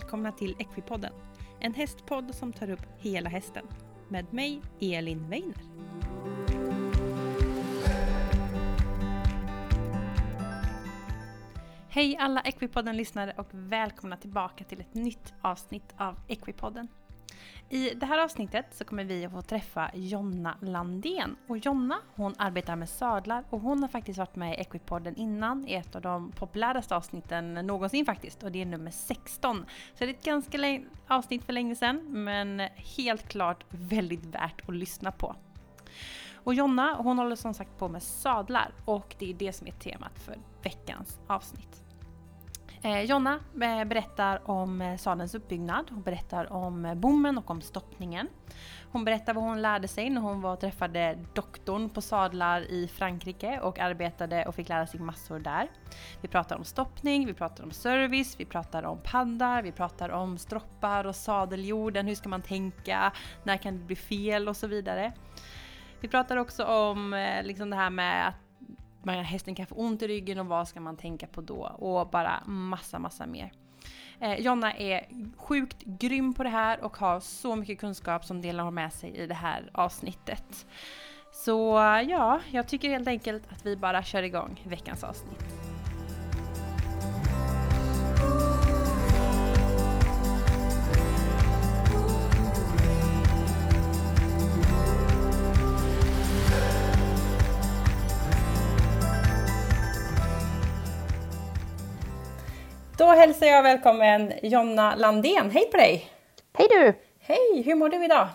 välkomna till Equipodden. En hästpodd som tar upp hela hästen. Med mig, Elin Weiner. Hej alla Equipodden-lyssnare och välkomna tillbaka till ett nytt avsnitt av Equipodden. I det här avsnittet så kommer vi att få träffa Jonna Landén. Och Jonna hon arbetar med sadlar och hon har faktiskt varit med i Equipodden innan i ett av de populäraste avsnitten någonsin faktiskt och det är nummer 16. Så det är ett ganska avsnitt för länge sedan men helt klart väldigt värt att lyssna på. Och Jonna hon håller som sagt på med sadlar och det är det som är temat för veckans avsnitt. Eh, Jonna eh, berättar om eh, salens sadelns uppbyggnad, hon berättar om eh, bommen och om stoppningen. Hon berättar vad hon lärde sig när hon var och träffade doktorn på sadlar i Frankrike och arbetade och fick lära sig massor där. Vi pratar om stoppning, vi pratar om service, vi pratar om paddar, vi pratar om stroppar och sadeljorden, hur ska man tänka, när kan det bli fel och så vidare. Vi pratar också om eh, liksom det här med att hästen kan få ont i ryggen och vad ska man tänka på då? Och bara massa, massa mer. Eh, Jonna är sjukt grym på det här och har så mycket kunskap som delar med sig i det här avsnittet. Så ja, jag tycker helt enkelt att vi bara kör igång veckans avsnitt. Då hälsar jag välkommen Jonna Landén. Hej på dig! Hej du! Hej! Hur mår du idag?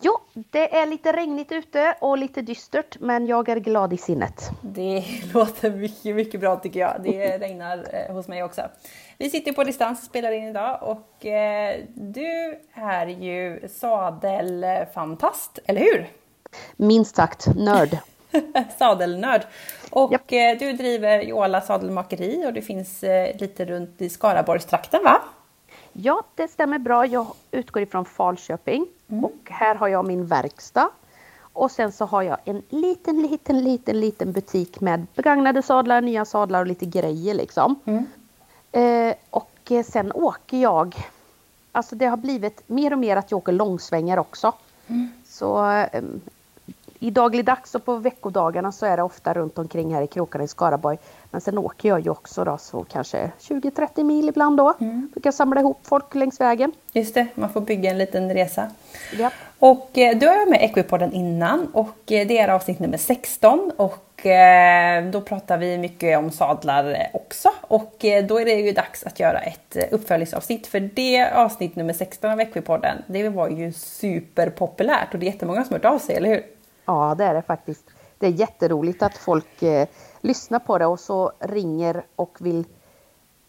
Jo, det är lite regnigt ute och lite dystert men jag är glad i sinnet. Det låter mycket, mycket bra tycker jag. Det regnar eh, hos mig också. Vi sitter på distans och spelar in idag och eh, du är ju sadelfantast, eller hur? Minst sagt, nörd. Sadelnörd. Och yep. Eh, du driver Jola sadelmakeri och det finns eh, lite runt i Skaraborgstrakten va? Ja, det stämmer bra. Jag utgår ifrån Falköping mm. och här har jag min verkstad. Och sen så har jag en liten, liten, liten, liten butik med begagnade sadlar, nya sadlar och lite grejer liksom. Mm. Eh, och sen åker jag, alltså det har blivit mer och mer att jag åker långsvängar också. Mm. Så eh, i dagligdags och på veckodagarna så är det ofta runt omkring här i krokarna i Skaraborg. Men sen åker jag ju också då så kanske 20-30 mil ibland då. Mm. Brukar samla ihop folk längs vägen. Just det, man får bygga en liten resa. Ja. Och eh, du har varit med Equipodden innan och eh, det är avsnitt nummer 16 och eh, då pratar vi mycket om sadlar också och då är det ju dags att göra ett uppföljningsavsnitt för det avsnitt nummer 16 av Equipodden det var ju superpopulärt och det är jättemånga som har hört av sig, eller hur? Ja, det är det faktiskt. Det är jätteroligt att folk eh, lyssnar på det och så ringer och vill,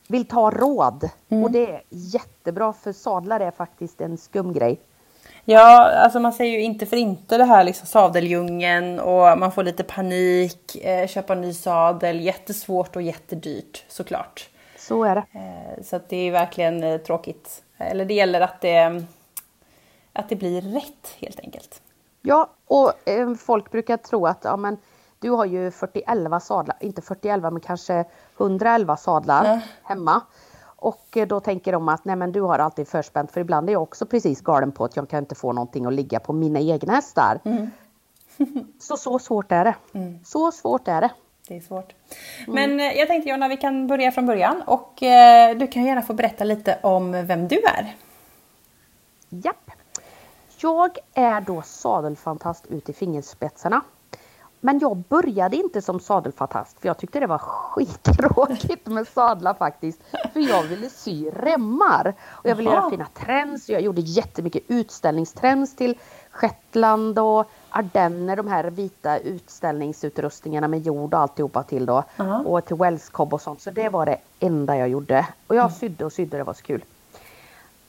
vill ta råd. Mm. Och det är jättebra för sadlar är faktiskt en skum grej. Ja, alltså man säger ju inte för inte det här liksom sadeldjungeln och man får lite panik, eh, köpa ny sadel, jättesvårt och jättedyrt såklart. Så är det. Eh, så det är verkligen eh, tråkigt. Eller det gäller att det, att det blir rätt helt enkelt. Ja, och eh, folk brukar tro att ja, men, du har ju 41 sadlar, inte 41 men kanske 111 sadlar mm. hemma. Och eh, då tänker de att nej men du har alltid förspänt för ibland är jag också precis galen på att jag kan inte få någonting att ligga på mina egna hästar. Mm. så så svårt är det. Mm. Så svårt är det. Det är svårt. Mm. Men eh, jag tänkte Jonna, vi kan börja från början och eh, du kan gärna få berätta lite om vem du är. Japp. Jag är då sadelfantast ut i fingerspetsarna. Men jag började inte som sadelfantast för jag tyckte det var skittråkigt med sadlar faktiskt. För jag ville sy remmar och jag ville göra fina trends. Jag gjorde jättemycket utställningstrends till Shetland och Ardenner, de här vita utställningsutrustningarna med jord och alltihopa till då. Aha. Och till Wellscob och sånt. Så det var det enda jag gjorde. Och jag mm. sydde och sydde, det var så kul.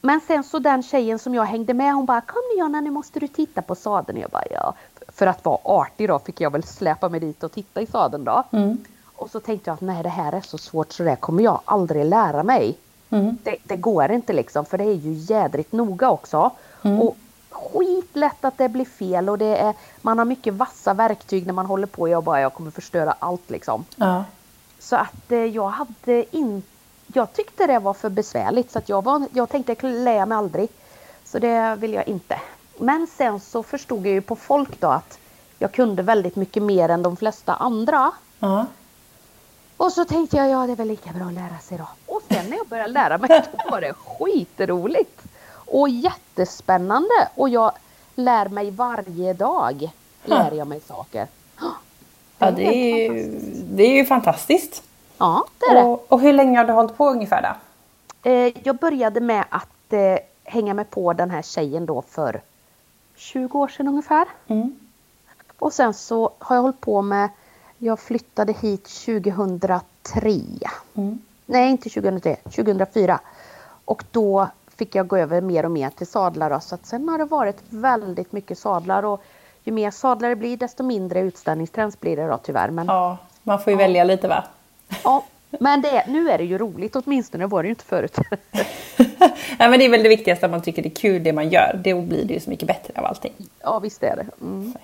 Men sen så den tjejen som jag hängde med hon bara kom nu Jonna nu måste du titta på sadeln. Jag bara ja. För att vara artig då fick jag väl släpa mig dit och titta i sadeln då. Mm. Och så tänkte jag att nej det här är så svårt så det kommer jag aldrig lära mig. Mm. Det, det, går inte liksom för det är ju jädrigt noga också. Mm. Och skitlätt att det blir fel och det är, man har mycket vassa verktyg när man håller på. Jag bara jag kommer förstöra allt liksom. Ja. Så att eh, jag hade inte jag tyckte det var för besvärligt så att jag, var, jag tänkte jag lär mig aldrig. Så det vill jag inte. Men sen så förstod jag ju på folk då att jag kunde väldigt mycket mer än de flesta andra. Ja. Och så tänkte jag, ja det är väl lika bra att lära sig då. Och sen när jag började lära mig, då var det skitroligt. Och jättespännande. Och jag lär mig varje dag. Lär jag mig saker. Ja, det är, ju, det är ju fantastiskt. Ja, det är det. Och, och hur länge har du hållit på ungefär då? Eh, jag började med att eh, hänga med på den här tjejen då för 20 år sedan ungefär. Mm. Och sen så har jag hållit på med, jag flyttade hit 2003. Mm. Nej, inte 2003, 2004. Och då fick jag gå över mer och mer till sadlar. Då, så att sen har det varit väldigt mycket sadlar och ju mer sadlar det blir desto mindre utställningstrends blir det då tyvärr. Men, ja. Ja, man får ju välja lite va? Men det, nu är det ju roligt, åtminstone var det ju inte förut. Nej, men det är väl det viktigaste att man tycker det är kul det man gör. Då blir det ju så mycket bättre av allting. ja, visst är det. Mm.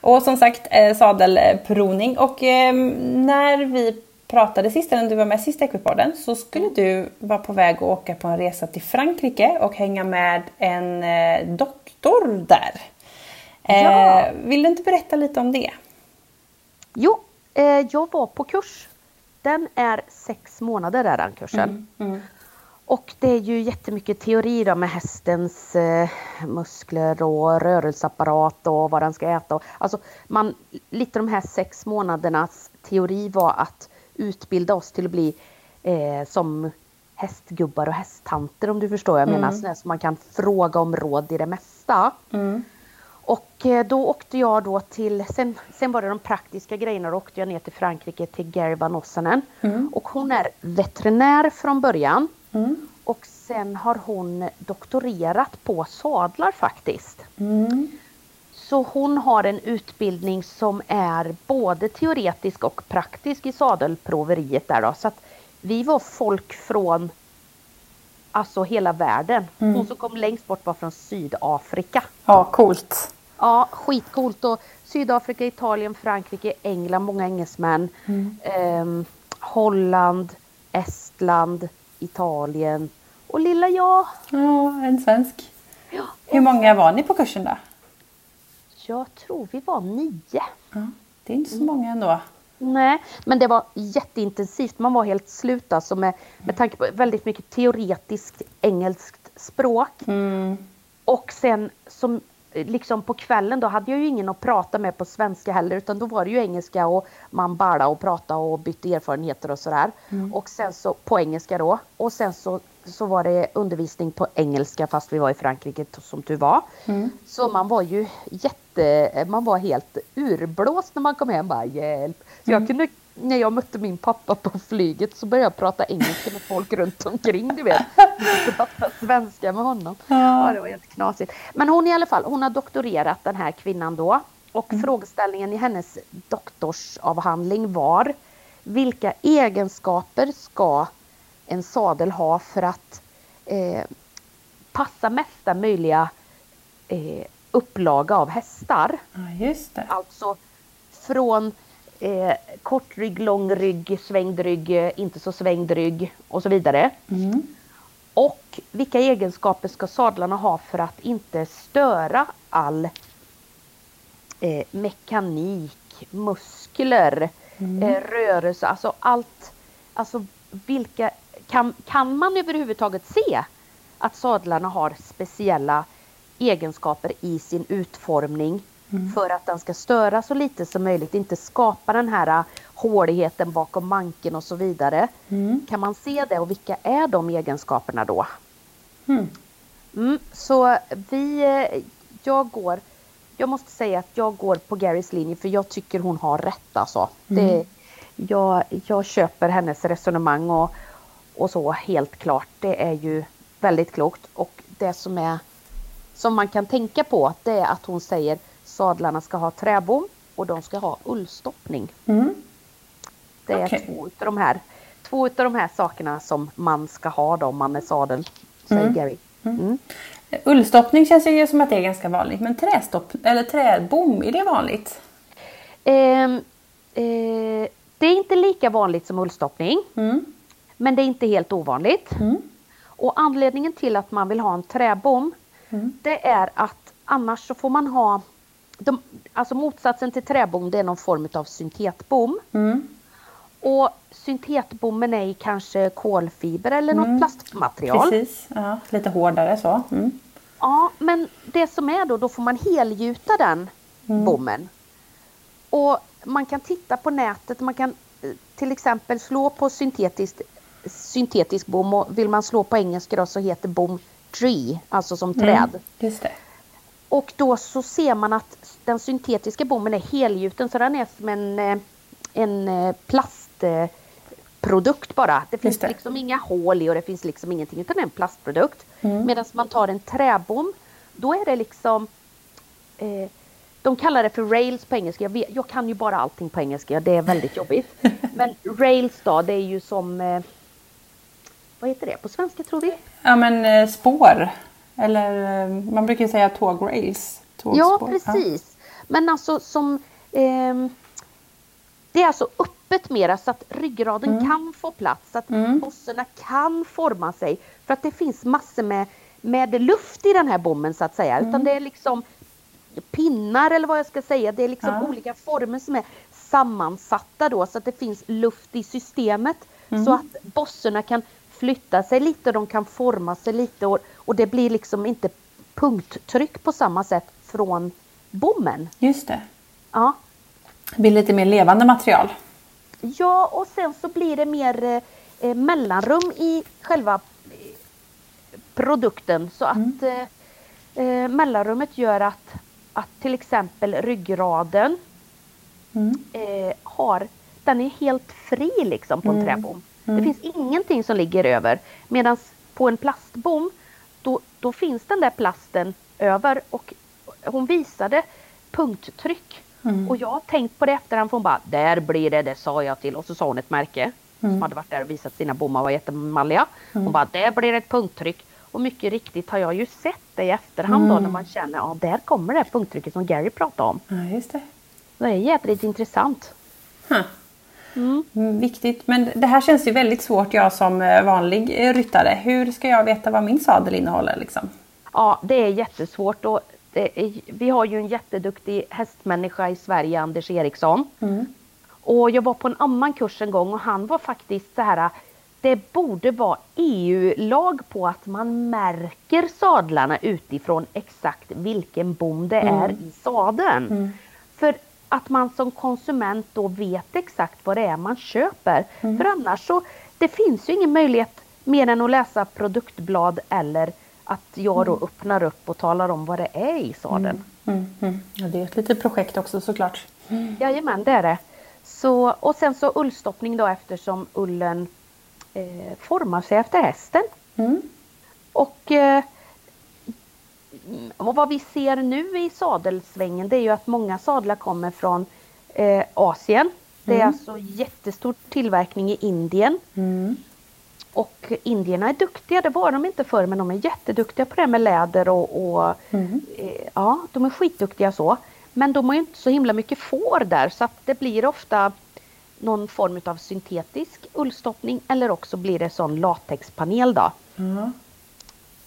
Och som sagt eh, sadelprovning. Och eh, när vi pratade sist, när du var med sist i Equipodden, så skulle du vara på väg att åka på en resa till Frankrike och hänga med en eh, doktor där. Eh, Ja. Vill du inte berätta lite om det? Jo, eh, jag var på kurs. Den är sex månader är den kursen. Mm. Och det är ju jättemycket teori då med hästens eh, muskler och rörelseapparat och vad den ska äta. Och, alltså man, lite de här sex månadernas teori var att utbilda oss till att bli eh, som hästgubbar och hästtanter om du förstår vad jag menar. Sådär som man kan fråga om råd i det mesta. Mm. Och eh, då åkte jag då till, sen, sen var det de praktiska grejerna, då åkte jag ner till Frankrike till Gary Van Ossanen. Och hon är veterinär från början. Mm. Och sen har hon doktorerat på sadlar faktiskt. Mm. Så hon har en utbildning som är både teoretisk och praktisk i sadelproveriet där då. Så att vi var folk från alltså hela världen. Hon som kom längst bort var från Sydafrika. Ja, coolt. Ja, skitcoolt. Och Sydafrika, Italien, Frankrike, England, många engelsmän. ehm, Holland, Estland, Italien och lilla jag. Ja, en svensk. Ja, Hur många var ni på kursen då? Jag tror vi var nio. Ja, det är inte så många ändå. Nej, men det var jätteintensivt. Man var helt slut alltså med, med tanke på väldigt mycket teoretiskt engelskt språk. Mm. Och sen som liksom på kvällen då hade jag ju ingen att prata med på svenska heller utan då var det ju engelska och man bara och prata och bytte erfarenheter och sådär. Och sen så på engelska då och sen så, så var det undervisning på engelska fast vi var i Frankrike som tur var. Så man var ju jätte, man var helt urblåst när man kom hem bara hjälp. Så jag kunde när jag mötte min pappa på flyget så började jag prata engelska med folk runt omkring du vet. Jag svenska med honom. Ja, det var helt knasigt. Men hon i alla fall, hon har doktorerat den här kvinnan då. Och frågeställningen i hennes doktorsavhandling var vilka egenskaper ska en sadel ha för att eh, passa mesta möjliga eh, upplaga av hästar? Ja, just det. Alltså från eh, kort rygg, lång rygg, svängd rygg, inte så svängd rygg och så vidare. Mm. Och vilka egenskaper ska sadlarna ha för att inte störa all eh, mekanik, muskler, eh, rörelse, alltså allt. Alltså vilka, kan, kan man överhuvudtaget se att sadlarna har speciella egenskaper i sin utformning för att den ska störa så lite som möjligt, inte skapa den här eh, håligheten bakom manken och så vidare. Kan man se det och vilka är de egenskaperna då? Mm. Mm, så vi, eh, jag går, jag måste säga att jag går på Garys linje för jag tycker hon har rätt alltså. Det, jag, jag köper hennes resonemang och, och så helt klart. Det är ju väldigt klokt och det som är som man kan tänka på det är att hon säger sadlarna ska ha träbom och de ska ha ullstoppning. Mm. Det är Okej. två utav de här två utav de här sakerna som man ska ha då om man är sadel, säger Gary. Mm. Ullstoppning känns ju som att det är ganska vanligt. Men trästopp, eller träbom, är det vanligt? Ehm, eh, det är inte lika vanligt som ullstoppning. Mm. Men det är inte helt ovanligt. Mm. Och anledningen till att man vill ha en träbom Mm. det är att annars så får man ha de, Alltså motsatsen till träbom det är någon form av syntetbom. Mm. Och syntetbommen är kanske kolfiber eller något Mm. plastmaterial. Precis, ja, lite hårdare så. Mm. Ja, men det som är då, då får man helgjuta den Mm. bommen. Och man kan titta på nätet, man kan eh, till exempel slå på syntetiskt, syntetisk bom och vill man slå på engelska då så heter bom tree, alltså som träd. Mm. Just det. Och då så ser man att den syntetiska bommen är helgjuten så den är som en, eh, en eh, plastprodukt bara. Det finns det. liksom inga hål i och det finns liksom ingenting utan det är en plastprodukt. Mm. Medan man tar en träbom då är det liksom eh, de kallar det för rails på engelska. Jag, vet, jag kan ju bara allting på engelska. Det är väldigt jobbigt. Men rails då, det är ju som... Eh, vad heter det på svenska tror vi? Ja men eh, spår. Eller eh, man brukar ju säga tågrails. Ja, precis. Men alltså som... ehm, det är alltså öppet mera så att ryggraden kan få plats, så att Mm. bossorna kan forma sig. För att det finns massor med, med luft i den här bommen så att säga. Mm. Utan det är liksom pinnar eller vad jag ska säga. Det är liksom Ja. olika former som är sammansatta då så att det finns luft i systemet. Mm. Så att bossorna kan flytta sig lite och de kan forma sig lite och, och det blir liksom inte punkttryck på samma sätt från bommen. Just det. Ja. Det blir lite mer levande material. Ja, och sen så blir det mer eh, eh, mellanrum i själva eh, produkten så att eh, eh, mellanrummet gör att, att till exempel ryggraden Mm. eh, har, den är helt fri liksom på en Mm. träbom. Mm. Det finns ingenting som ligger över. Medan på en plastbom då, då finns den där plasten över och hon visade punkttryck. Mm. Och jag har tänkt på det efterhand för hon bara, där blir det, det sa jag till. Och så sa hon ett märke som hade varit där och visat sina bommar var jättemalliga. Hon bara, där blir det ett punkttryck. Och mycket riktigt har jag ju sett det i efterhand då när man känner, ja där kommer det här punkttrycket som Gary pratade om. Ja, just det. Det är jädrigt intressant. Huh. Mm, viktigt. Men det här känns ju väldigt svårt jag som eh, vanlig eh, ryttare. Hur ska jag veta vad min sadel innehåller liksom? Ja, det är jättesvårt och är, vi har ju en jätteduktig hästmänniska i Sverige, Anders Eriksson. Och jag var på en annan kurs en gång och han var faktiskt så här, det borde vara EU-lag på att man märker sadlarna utifrån exakt vilken bom det är i sadeln. För att man som konsument då vet exakt vad det är man köper. För annars så, det finns ju ingen möjlighet mer än att läsa produktblad eller att jag då öppnar upp och talar om vad det är i sadeln. Mm, mm. Ja, det är ett litet projekt också såklart. Jajamän, det är det. Så, och sen så ullstoppning då eftersom ullen eh, formar sig efter hästen. Mm. Och, eh, och vad vi ser nu i sadelsvängen det är ju att många sadlar kommer från eh, Asien. Det är alltså jättestor tillverkning i Indien. Mm. Och indierna är duktiga, det var de inte förr men de är jätteduktiga på det här med läder och, och eh, ja, de är skitduktiga så. Men de har ju inte så himla mycket får där så att det blir ofta någon form av syntetisk ullstoppning eller också blir det sån latexpanel då. Ja.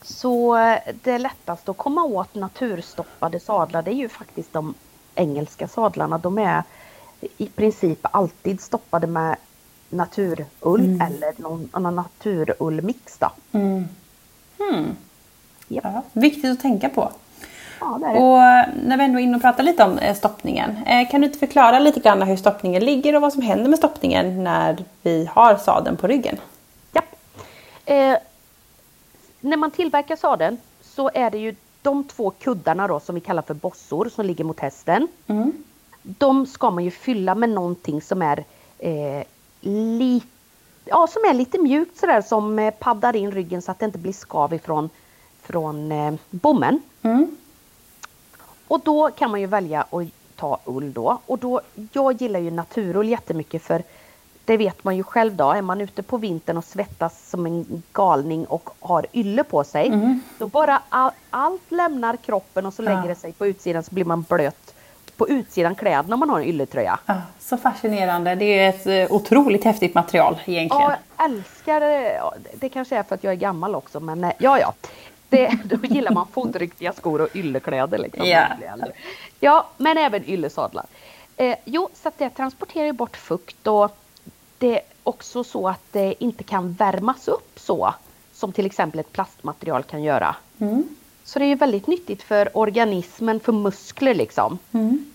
Så eh, det lättaste att komma åt naturstoppade sadlar det är ju faktiskt de engelska sadlarna. De är i princip alltid stoppade med naturull eller någon annan naturullmix. Mm. Mm. Japp. Ja, viktigt att tänka på. Ja, det det. Och eh, när vi ändå är inne och pratar lite om eh, stoppningen. Kan du inte förklara lite grann hur stoppningen ligger och vad som händer med stoppningen när vi har sadeln på ryggen? Japp. Eh, när man tillverkar sadeln så är det ju de två kuddarna då som vi kallar för bossor som ligger mot hästen. Mm. De ska man ju fylla med någonting som är eh, li, ja, som är lite mjukt sådär som eh, paddar in ryggen så att det inte blir skav ifrån från eh, bommen. Mm. Och då kan man ju välja att ta ull då. Och då, jag gillar ju naturull jättemycket för det vet man ju själv då. Är man ute på vintern och svettas som en galning och har ylle på sig. Då bara all, allt lämnar kroppen och så Ja. lägger det sig på utsidan så blir man blöt på utsidan kläderna om man har en ylletröja. Ja, så fascinerande. Det är ett eh, otroligt häftigt material egentligen. Ja, jag älskar det. Kanske är för att jag är gammal också men eh, ja ja. Det, då gillar man fodriktiga skor och yllekläder. Liksom. Ja. ja, men även yllesadlar. Eh, jo, så det transporterar ju bort fukt och det är också så att det inte kan värmas upp så som till exempel ett plastmaterial kan göra. Mm. Så det är ju väldigt nyttigt för organismen, för muskler liksom. Mm.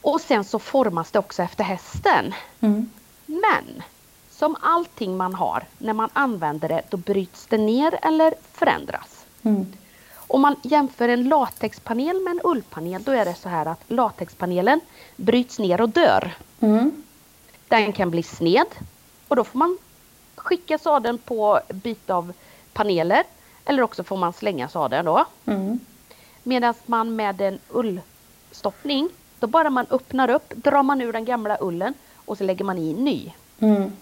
Och sen så formas det också efter hästen. Mm. Men som allting man har, när man använder det, då bryts det ner eller förändras. Mm. Om man jämför en latexpanel med en ullpanel, då är det så här att latexpanelen bryts ner och dör. Mm. Den kan bli sned och då får man skicka sadeln på byte av paneler eller också får man slänga sadeln då. Mm. Medan man med en ullstoppning, då bara man öppnar upp drar man ur den gamla ullen och så lägger man i ny. Mm.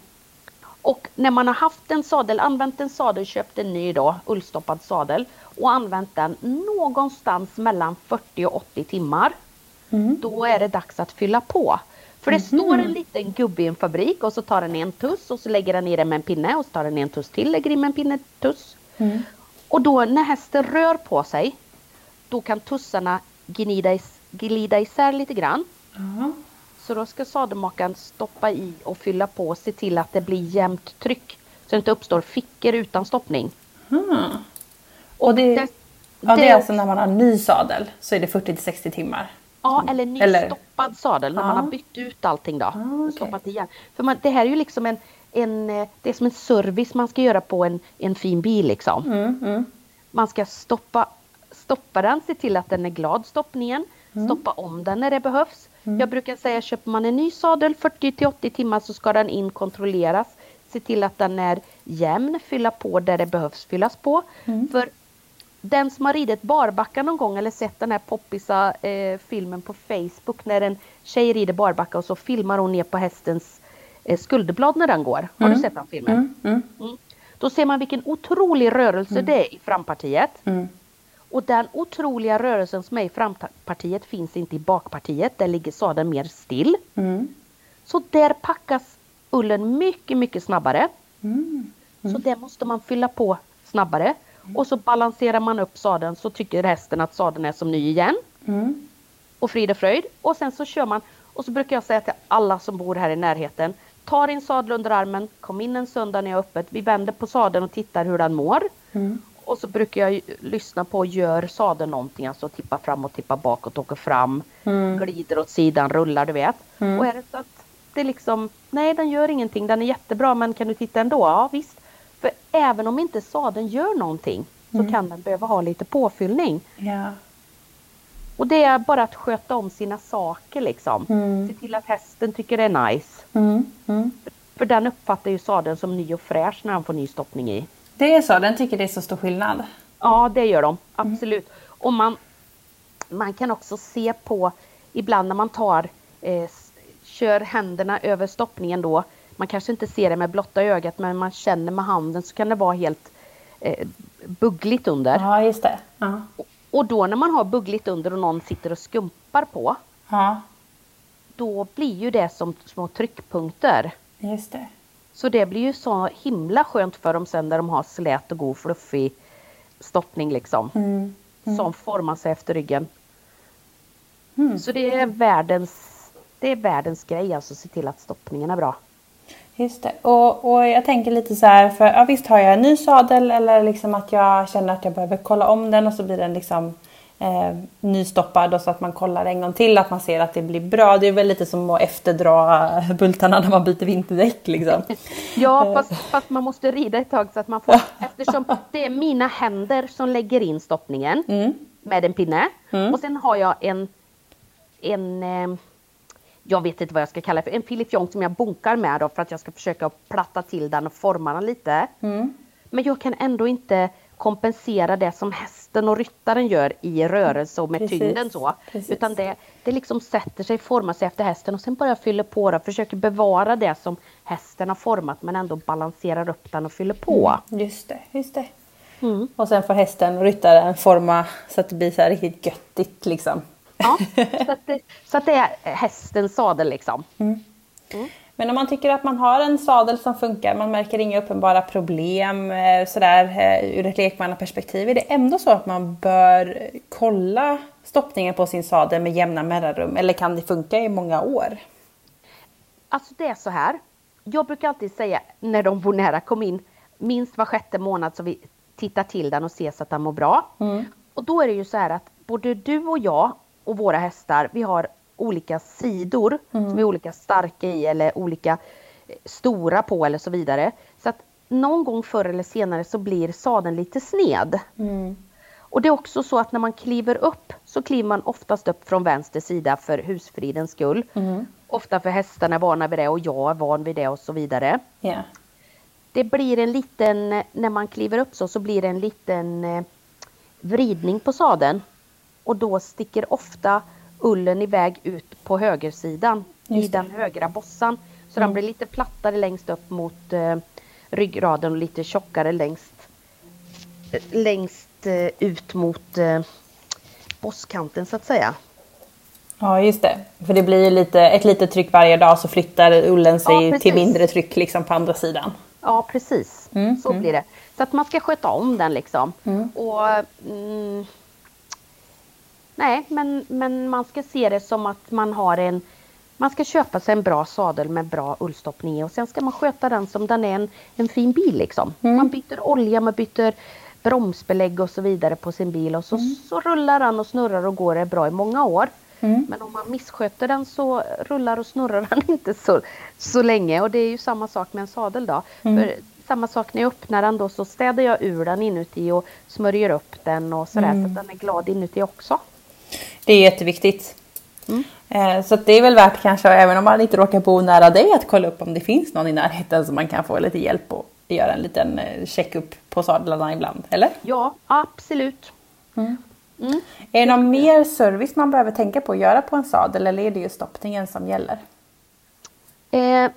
Och när man har haft en sadel, använt en sadel, köpt en ny då, ullstoppad sadel och använt den någonstans mellan 40 och 80 timmar. Mm. Då är det dags att fylla på. För det står en liten gubbe i en fabrik och så tar den en tuss och så lägger den i den med en pinne och så tar den en tuss till, lägger i med en pinne, tuss. Mm. Och då när hästen rör på sig, då kan tussarna glida, is- glida isär lite grann. Ja. Så då ska sadelmakaren stoppa i och fylla på och se till att det blir jämnt tryck. Så det inte uppstår fickor utan stoppning. Mm. Och det, det- ja, det- är alltså när man har ny sadel så är det 40 till 60 timmar. Ja, eller ny Eller- sadel när man Ja. har bytt ut allting då. okej. Stoppat igen. För man, det här är ju liksom en, en, eh, det är som en service man ska göra på en, en fin bil liksom. Mm. Mm. Man ska stoppa, stoppa den, se till att den är glad stoppningen. Stoppa om den när det behövs. Jag brukar säga köper man en ny sadel 40 till 80 timmar så ska den in kontrolleras. Se till att den är jämn, fylla på där det behövs fyllas på. För den som har ridit barbacka någon gång eller sett den här poppisa eh, filmen på Facebook när en tjej rider barbacka och så filmar hon ner på hästens eh, skulderblad när den går. Har du sett den filmen? Mm. Mm. Mm. Då ser man vilken otrolig rörelse det är i frampartiet. Mm. Och den otroliga rörelsen som är i frampartiet finns inte i bakpartiet. Där ligger sadeln mer still. Mm. Så där packas ullen mycket, mycket snabbare. Mm. Så det måste man fylla på snabbare. Och så balanserar man upp sadeln så tycker hästen att sadeln är som ny igen. Mm. Och frid och fröjd. Och sen så kör man. Och så brukar jag säga till alla som bor här i närheten. Ta din sadel under armen. Kom in en söndag när jag är öppet. Vi vänder på sadeln och tittar hur den mår. Mm. Och så brukar jag lyssna på gör sadeln någonting, alltså tippa fram och tippa bakåt, åker fram, Mm. glider åt sidan, rullar du vet. Mm. Och är det så att det liksom, nej den gör ingenting, den är jättebra men kan du titta ändå? Ja visst. För även om inte sadeln gör någonting så Mm. kan den behöva ha lite påfyllning. Ja. Och det är bara att sköta om sina saker liksom. Mm. Se till att hästen tycker det är nice. Mm. Mm. För den uppfattar ju sadeln som ny och fräsch när han får ny stoppning i. Det är så, den tycker det är så stor skillnad. Ja, det gör de. Absolut. Och man, man kan också se på, ibland när man tar, eh, kör händerna över stoppningen då, man kanske inte ser det med blotta ögat men man känner med handen så kan det vara helt eh, buggligt under. Ja, just det. Ja. Och då när man har buggligt under och någon sitter och skumpar på, ja, då blir ju det som små tryckpunkter. just det. Så det blir ju så himla skönt för dem sen när de har slät och god fluffig stoppning liksom. Mm. Som formar sig efter ryggen. Mm. Så det är världens, det är världens grej alltså att se till att stoppningen är bra. Just det. Och, och jag tänker lite så här, för ja, visst har jag en ny sadel eller liksom att jag känner att jag behöver kolla om den och så blir den liksom eh, nystoppad och så att man kollar en gång till att man ser att det blir bra. Det är väl lite som att efterdra bultarna när man byter vinterdäck liksom. Ja, fast, fast man måste rida ett tag så att man får, eftersom det är mina händer som lägger in stoppningen Mm. med en pinne. Mm. Och sen har jag en, en eh, jag vet inte vad jag ska kalla det för, en filifjong som jag bonkar med då för att jag ska försöka platta till den och forma den lite. Mm. Men jag kan ändå inte kompensera det som hästen och ryttaren gör i rörelse och med Precis, tyngden så. precis. Utan det, det liksom sätter sig, formar sig efter hästen och sen bara fyller på det, försöker bevara det som hästen har format men ändå balanserar upp den och fyller på. Just det, just det. Mm. Och sen får hästen och ryttaren forma så att det blir så här riktigt göttigt liksom. Ja, så, att det, så att det är hästens sadel liksom. Mm. Men om man tycker att man har en sadel som funkar, man märker inga uppenbara problem eh, sådär eh, ur ett lekmannaperspektiv, är det ändå så att man bör kolla stoppningen på sin sadel med jämna mellanrum eller kan det funka i många år? Alltså det är så här. Jag brukar alltid säga när de bor nära, kom in minst var sjätte månad så vi tittar till den och ser så att den mår bra. Mm. Och då är det ju så här att både du och jag och våra hästar, vi har olika sidor mm. som är olika starka i eller olika eh, stora på eller så vidare. Så att någon gång förr eller senare så blir sadeln lite sned. Mm. Och det är också så att när man kliver upp så kliver man oftast upp från vänster sida för husfridens skull. Mm. Ofta för hästarna är vana vid det och jag är van vid det och så vidare. Yeah. Det blir en liten, när man kliver upp så, så blir det en liten eh, vridning på sadeln. Och då sticker ofta ullen iväg ut på högersidan i den högra bossan. Så mm. den blir lite plattare längst upp mot eh, ryggraden och lite tjockare längst, längst eh, ut mot eh, bosskanten så att säga. Ja just det, för det blir lite, ett litet tryck varje dag så flyttar ullen sig ja, till mindre tryck liksom på andra sidan. Ja precis, mm, så mm. blir det. Så att man ska sköta om den liksom. Mm. Och mm, Nej, men, men man ska se det som att man har en man ska köpa sig en bra sadel med bra ullstoppning i och sen ska man sköta den som den är en, en fin bil liksom. Mm. Man byter olja, man byter bromsbelägg och så vidare på sin bil och så, mm. så rullar den och snurrar och går det bra i många år. Mm. Men om man missköter den så rullar och snurrar den inte så, så länge och det är ju samma sak med en sadel då. Mm. För samma sak när jag öppnar den då så städar jag ur den inuti och smörjer upp den och sådär så att den är glad inuti också. Det är jätteviktigt. Mm. Så det är väl värt kanske, även om man inte råkar bo nära dig, att kolla upp om det finns någon i närheten som man kan få lite hjälp och göra en liten eh, checkup på sadlarna ibland, eller? Ja, absolut. Mm. Mm. Är det någon mer service man behöver tänka på att göra på en sadel eller är det just stoppningen som gäller? Eh,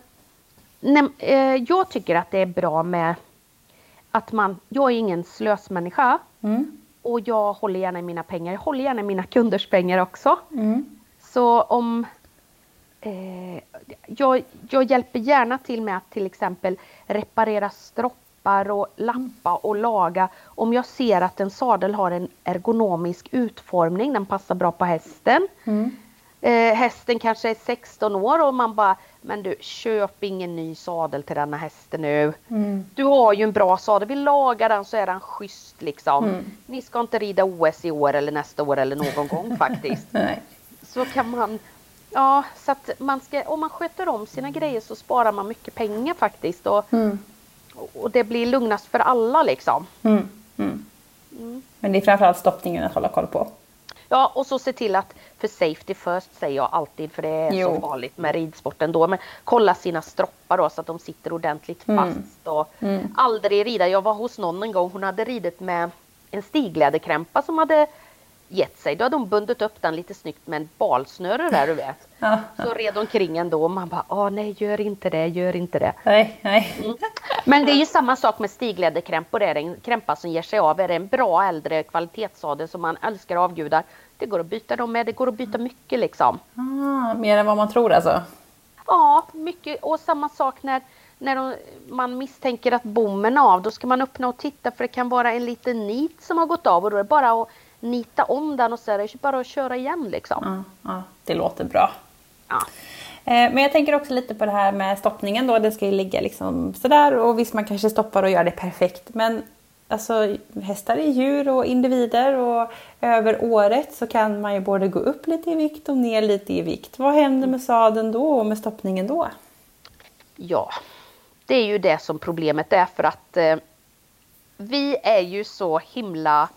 nej, eh, jag tycker att det är bra med att man, jag är ingen slösmänniska. Mm och jag håller gärna i mina pengar. Jag håller gärna i mina kunders pengar också. Mm. Så om eh, jag, jag, hjälper gärna till med att till exempel reparera stroppar och lappa och laga. Om jag ser att en sadel har en ergonomisk utformning, den passar bra på hästen. Mm. Eh, hästen kanske är 16 år och man bara men du, köp ingen ny sadel till denna hästen nu. Mm. Du har ju en bra sadel, vi lagar den så är den schysst liksom. Mm. Ni ska inte rida OS i år eller nästa år eller någon gång faktiskt. Så kan man, ja så att man ska, om man sköter om sina grejer så sparar man mycket pengar faktiskt. Och, mm. och det blir lugnast för alla liksom. Mm. Mm. Mm. Men det är framförallt stoppningen att hålla koll på. Ja, och så se till att för safety first säger jag alltid för det är jo. så farligt med ridsporten då. Men kolla sina stroppar då så att de sitter ordentligt mm. fast och mm. aldrig rida. Jag var hos någon en gång, hon hade ridit med en stigläderkrämpa som hade gett sig. Då hade hon bundit upp den lite snyggt med en balsnöre där du vet. Så red omkring ändå och man bara, åh nej gör inte det, gör inte det. Nej, nej. Mm. Men det är ju samma sak med stigläderkrämpor. Är det en krämpa som ger sig av, är det en bra äldre kvalitetssadel som man älskar och avgudar, det går att byta dem med, det går att byta mycket liksom. Ah, mer än vad man tror alltså? Ja, mycket och samma sak när när de, man misstänker att bommen är av, då ska man öppna och titta för det kan vara en liten nit som har gått av och då är det bara att nita om den och så är det bara att köra igen liksom. Ja, ja det låter bra. Ja. Eh, men jag tänker också lite på det här med stoppningen då. Den ska ju ligga liksom sådär och visst man kanske stoppar och gör det perfekt. Men alltså hästar är djur och individer och över året så kan man ju både gå upp lite i vikt och ner lite i vikt. Vad händer med sadeln då och med stoppningen då? Ja, det är ju det som problemet är för att eh, vi är ju så himla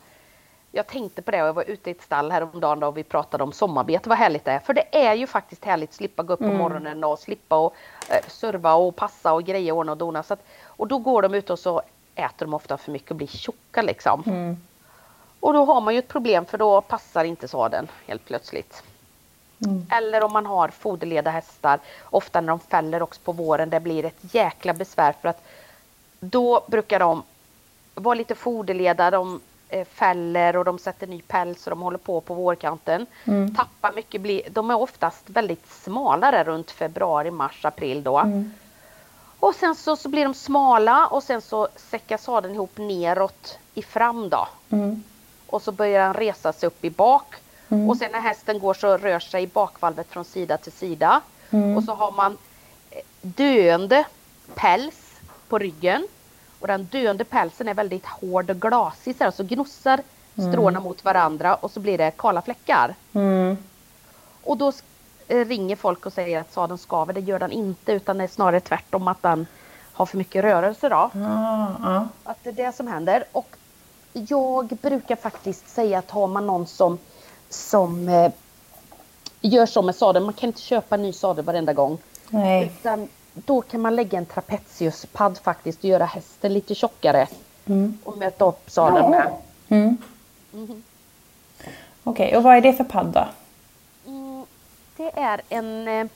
jag tänkte på det och jag var ute i ett stall häromdagen då och vi pratade om sommarbete, vad härligt det är. För det är ju faktiskt härligt att slippa gå upp på mm. morgonen och slippa och eh, serva och passa och greja, ordna och dona. Så att, och då går de ut och så äter de ofta för mycket och blir tjocka liksom. Mm. Och då har man ju ett problem för då passar inte sadeln helt plötsligt. Mm. Eller om man har foderleda hästar, ofta när de fäller också på våren, det blir ett jäkla besvär för att då brukar de vara lite foderleda, de fäller och de sätter ny päls och de håller på på vårkanten. Mm. Tappar mycket, bli, de är oftast väldigt smala där runt februari, mars, april då. Mm. Och sen så, så blir de smala och sen så säckar sadeln ihop neråt i fram då. Mm. Och så börjar den resa sig upp i bak. Mm. Och sen när hästen går så rör sig bakvalvet från sida till sida. Mm. Och så har man eh, döende päls på ryggen. Och den döende pälsen är väldigt hård och glasig så, här, så gnossar stråna mot varandra och så blir det kala fläckar. Mm. Och då eh, ringer folk och säger att sadeln skaver. Det gör den inte utan det är snarare tvärtom att den har för mycket rörelse då. Ah. Att det är det som händer. Och jag brukar faktiskt säga att har man någon som, som eh, gör så med sadeln, man kan inte köpa en ny sadel varenda gång. Nej. Utan då kan man lägga en trapeziuspadd faktiskt och göra hästen lite tjockare. Mm. Och möta upp sadeln med. Mm. Mhm. Okej, och vad är det för padd då? Mm, det är en eh,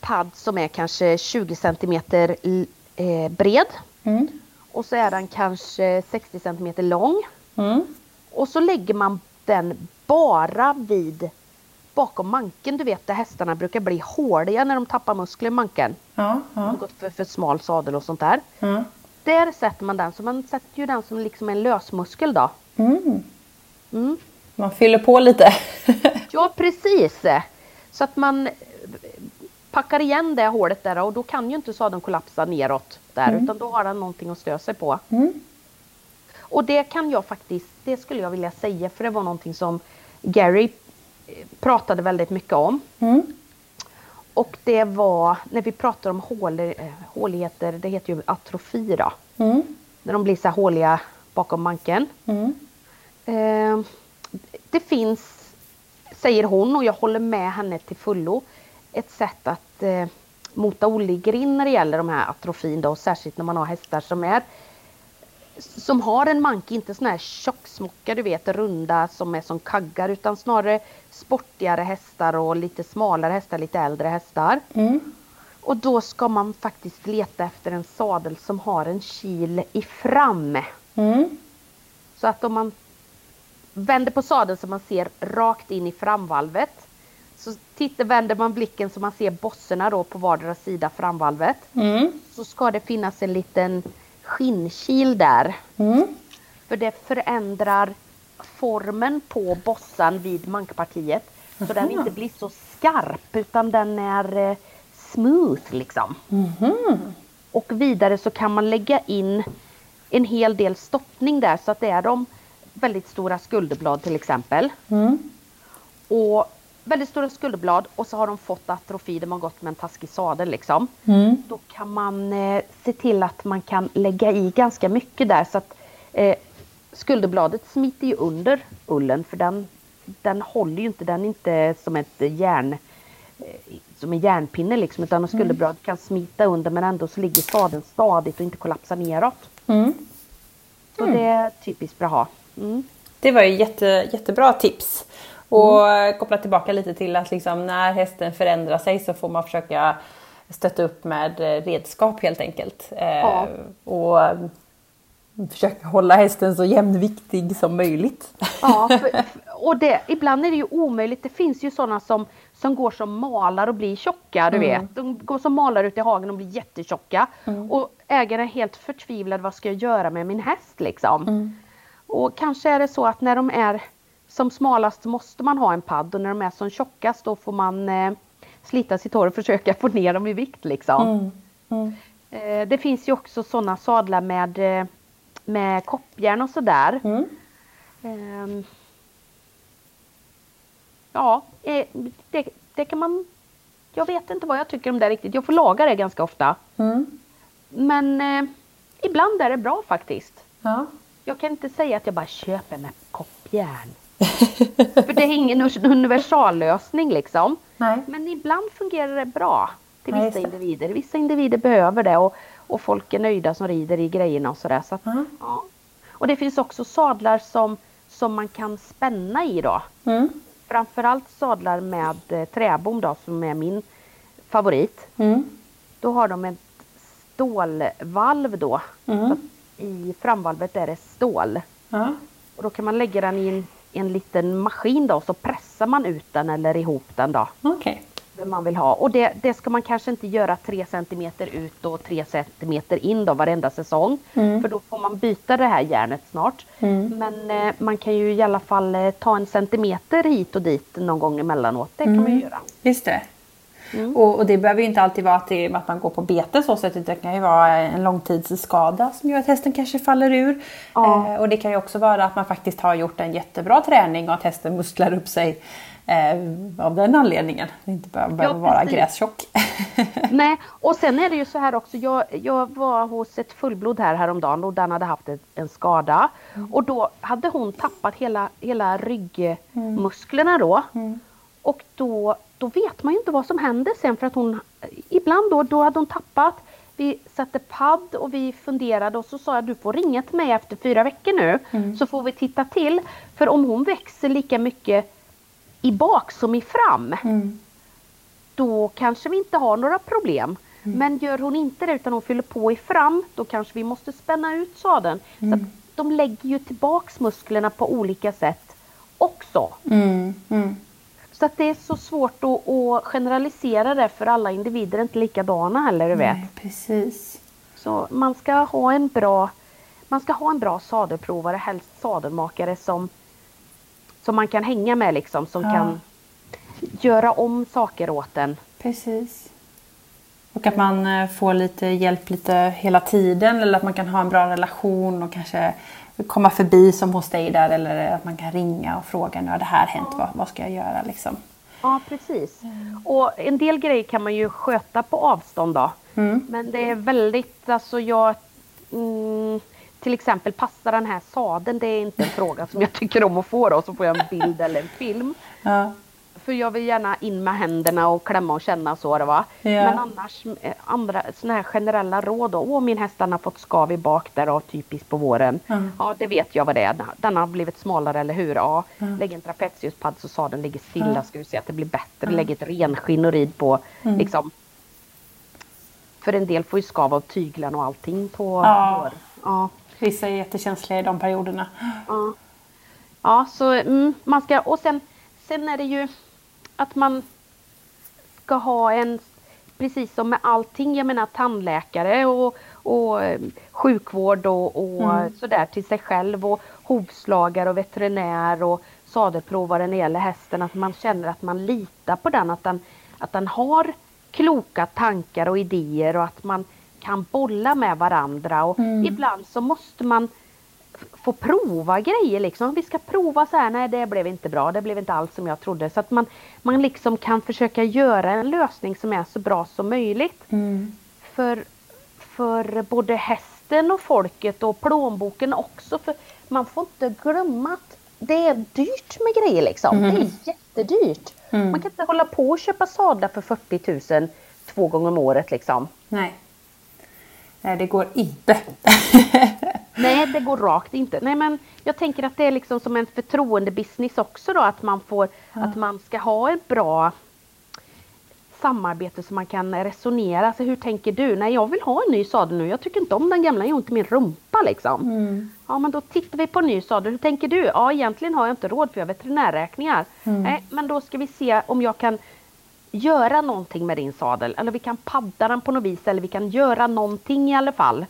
padd som är kanske 20 centimeter l- eh, bred. Mm. Och så är den kanske 60 centimeter lång. Mm. Och så lägger man den bara vid bakom manken. Du vet där hästarna brukar bli hårdiga när de tappar muskler i manken. Ja, De ja. har gått för, för smal sadel och sånt där. ja. Där sätter man den. Så man sätter ju den som liksom en lösmuskel då. Mm. Mm. Man fyller på lite. Ja precis. Så att man eh, packar igen det hålet där och då kan ju inte sadeln kollapsa neråt där Mm. utan då har den någonting att stö sig på. Mm. Och det kan jag faktiskt, det skulle jag vilja säga för det var någonting som Gary pratade väldigt mycket om. Mm. Och det var när vi pratar om hål, eh, håligheter, det heter ju atrofi då. Mm. När de blir så här håliga bakom manken. Mm. Eh, det finns, säger hon och jag håller med henne till fullo, ett sätt att eh, mota oligrin när det gäller de här atrofin då, och särskilt när man har hästar som är som har en manke, inte såna här tjocksmocka du vet runda som är som kaggar utan snarare sportigare hästar och lite smalare hästar, lite äldre hästar. Mm. Och då ska man faktiskt leta efter en sadel som har en kil i fram. Mm. Så att om man vänder på sadeln så man ser rakt in i framvalvet. Så tittar, vänder man blicken så man ser bosserna då på vardera sida framvalvet. Mm. Så ska det finnas en liten skinnkil där. Mm. För det förändrar formen på bossan vid mankpartiet. Så den inte blir så skarp utan den är eh, smooth liksom. Mhm. Och vidare så kan man lägga in en hel del stoppning där så att det är de väldigt stora skulderblad till exempel. Mm. Och väldigt stora skulderblad och så har de fått atrofi, de har gått med en taskig sadel liksom. Mm. Då kan man eh, se till att man kan lägga i ganska mycket där så att eh, skulderbladet smiter ju under ullen för den, den håller ju inte, den är inte som ett järn eh, som en järnpinne liksom utan skulderbladet kan smita under men ändå så ligger sadeln stadigt och inte kollapsar neråt. Mm. Så det är typiskt bra att ha. Mm. Det var ju jätte, jättebra tips. Och mm. koppla tillbaka lite till att liksom när hästen förändrar sig så får man försöka stötta upp med eh, redskap helt enkelt. Ja. Eh, och mm, försöka hålla hästen så jämnviktig som möjligt. Ja, för, och det, ibland är det ju omöjligt. Det finns ju sådana som, som går som malar och blir tjocka, du Mm. vet. De går som malar ute i hagen och blir jättetjocka. Och ägaren är helt förtvivlad, vad ska jag göra med min häst liksom? Mm. Och kanske är det så att när de är som smalast måste man ha en padd och när de är som tjockast då får man eh, slita sitt hår och försöka få ner dem i vikt liksom. Mm. Mm. Eh, det finns ju också sådana sadlar med, eh, med koppjärn och sådär. Mm. Ehm, ja, eh, det, det kan man... Jag vet inte vad jag tycker om det riktigt. Jag får laga det ganska ofta. Mm. Men eh, ibland är det bra faktiskt. Ja. Jag kan inte säga att jag bara köper med koppjärn. För det är ingen universallösning liksom. Nej. Men ibland fungerar det bra till vissa det. individer. Vissa individer behöver det och, och folk är nöjda som rider i grejerna och sådär. Så att, Mm. ja. Och det finns också sadlar som, som man kan spänna i då. Mm. Framförallt sadlar med eh, träbom då som är min favorit. Mm. Då har de ett stålvalv då. Mm. I framvalvet är det stål. Och då kan man lägga den i en, en liten maskin då, så pressar man ut den eller ihop den då. Okej. Det man vill ha. Och det, det ska man kanske inte göra 3 cm ut och 3 cm in då varenda säsong. För då får man byta det här järnet snart. Men eh, man kan ju i alla fall eh, ta en centimeter hit och dit någon gång emellanåt. Det kan man ju göra. Just det. Och, och det behöver ju inte alltid vara att, det, att man går på bete så sätt. Det kan ju vara en långtidsskada som gör att hästen kanske faller ur. Ja. Eh, och det kan ju också vara att man faktiskt har gjort en jättebra träning och att hästen musklar upp sig eh, av den anledningen. Det inte behöver, behöver vara grästjock. Nej, och sen är det ju så här också. Jag, jag var hos ett fullblod här häromdagen och den hade haft ett, en skada. Och då hade hon tappat hela, hela ryggmusklerna då. Och då, då vet man ju inte vad som händer sen för att hon ibland då, då hade hon tappat. Vi satte padd och vi funderade och så sa jag du får ringa till mig efter fyra veckor nu så får vi titta till. För om hon växer lika mycket i bak som i fram då kanske vi inte har några problem. Men gör hon inte det utan hon fyller på i fram då kanske vi måste spänna ut sadeln. Så att de lägger ju tillbaks musklerna på olika sätt också. Så att det är så svårt att, att generalisera det för alla individer är inte likadana heller du vet. Nej, precis. Så man ska ha en bra man ska ha en bra sadelprovare, helst sadelmakare som, som man kan hänga med liksom, som Ja. kan göra om saker åt en. Precis. Och att man eh, får lite hjälp lite hela tiden eller att man kan ha en bra relation och kanske komma förbi som hos dig där eller att man kan ringa och fråga nu har det här hänt, vad, vad ska jag göra liksom. Ja, precis. Och en del grejer kan man ju sköta på avstånd då. Men det är väldigt, alltså jag... Mm, till exempel passa den här sadeln, det är inte en fråga som jag tycker om att få då. Så får jag en bild eller en film. Ja. För jag vill gärna in med händerna och klämma och känna så det va. Ja. Men annars, eh, andra såna här generella råd då. Åh min häst den har fått skav i bak där och typiskt på våren. Mm. Ja det vet jag vad det är. Den har blivit smalare eller hur? Ja. Lägg en trapeziuspadd så sadeln ligger stilla ska vi se att det blir bättre. Lägg ett renskinn och rid på. Mm. Liksom. För en del får ju skav av tyglarna och allting på Ja. vår. Ja. Vissa är jättekänsliga i de perioderna. Ja, ja så mm, man ska och sen, sen är det ju att man ska ha en, precis som med allting, jag menar tandläkare och, och eh, sjukvård och, och sådär till sig själv och hovslagare och veterinär och sadelprovare när det gäller hästen, att man känner att man litar på den, att den, att den har kloka tankar och idéer och att man kan bolla med varandra och ibland så måste man få prova grejer liksom. Vi ska prova så här, nej det blev inte bra, det blev inte alls som jag trodde. Så att man, man liksom kan försöka göra en lösning som är så bra som möjligt. För, för både hästen och folket och plånboken också. För man får inte glömma att det är dyrt med grejer liksom. Det är jättedyrt. Man kan inte hålla på och köpa sadlar för 40 000 två gånger om året liksom. Nej. Nej, det går inte. Nej, det går rakt inte. Nej, men jag tänker att det är liksom som en förtroendebusiness också då, att man får, att man ska ha ett bra samarbete så man kan resonera. Alltså, hur tänker du? Nej, jag vill ha en ny sadel nu. Jag tycker inte om den gamla, jag har ont i min rumpa liksom. Ja, men då tittar vi på en ny sadel. Hur tänker du? Ja, egentligen har jag inte råd för jag har veterinärräkningar. Nej, men då ska vi se om jag kan göra någonting med din sadel. Eller vi kan padda den på något vis eller vi kan göra någonting i alla fall.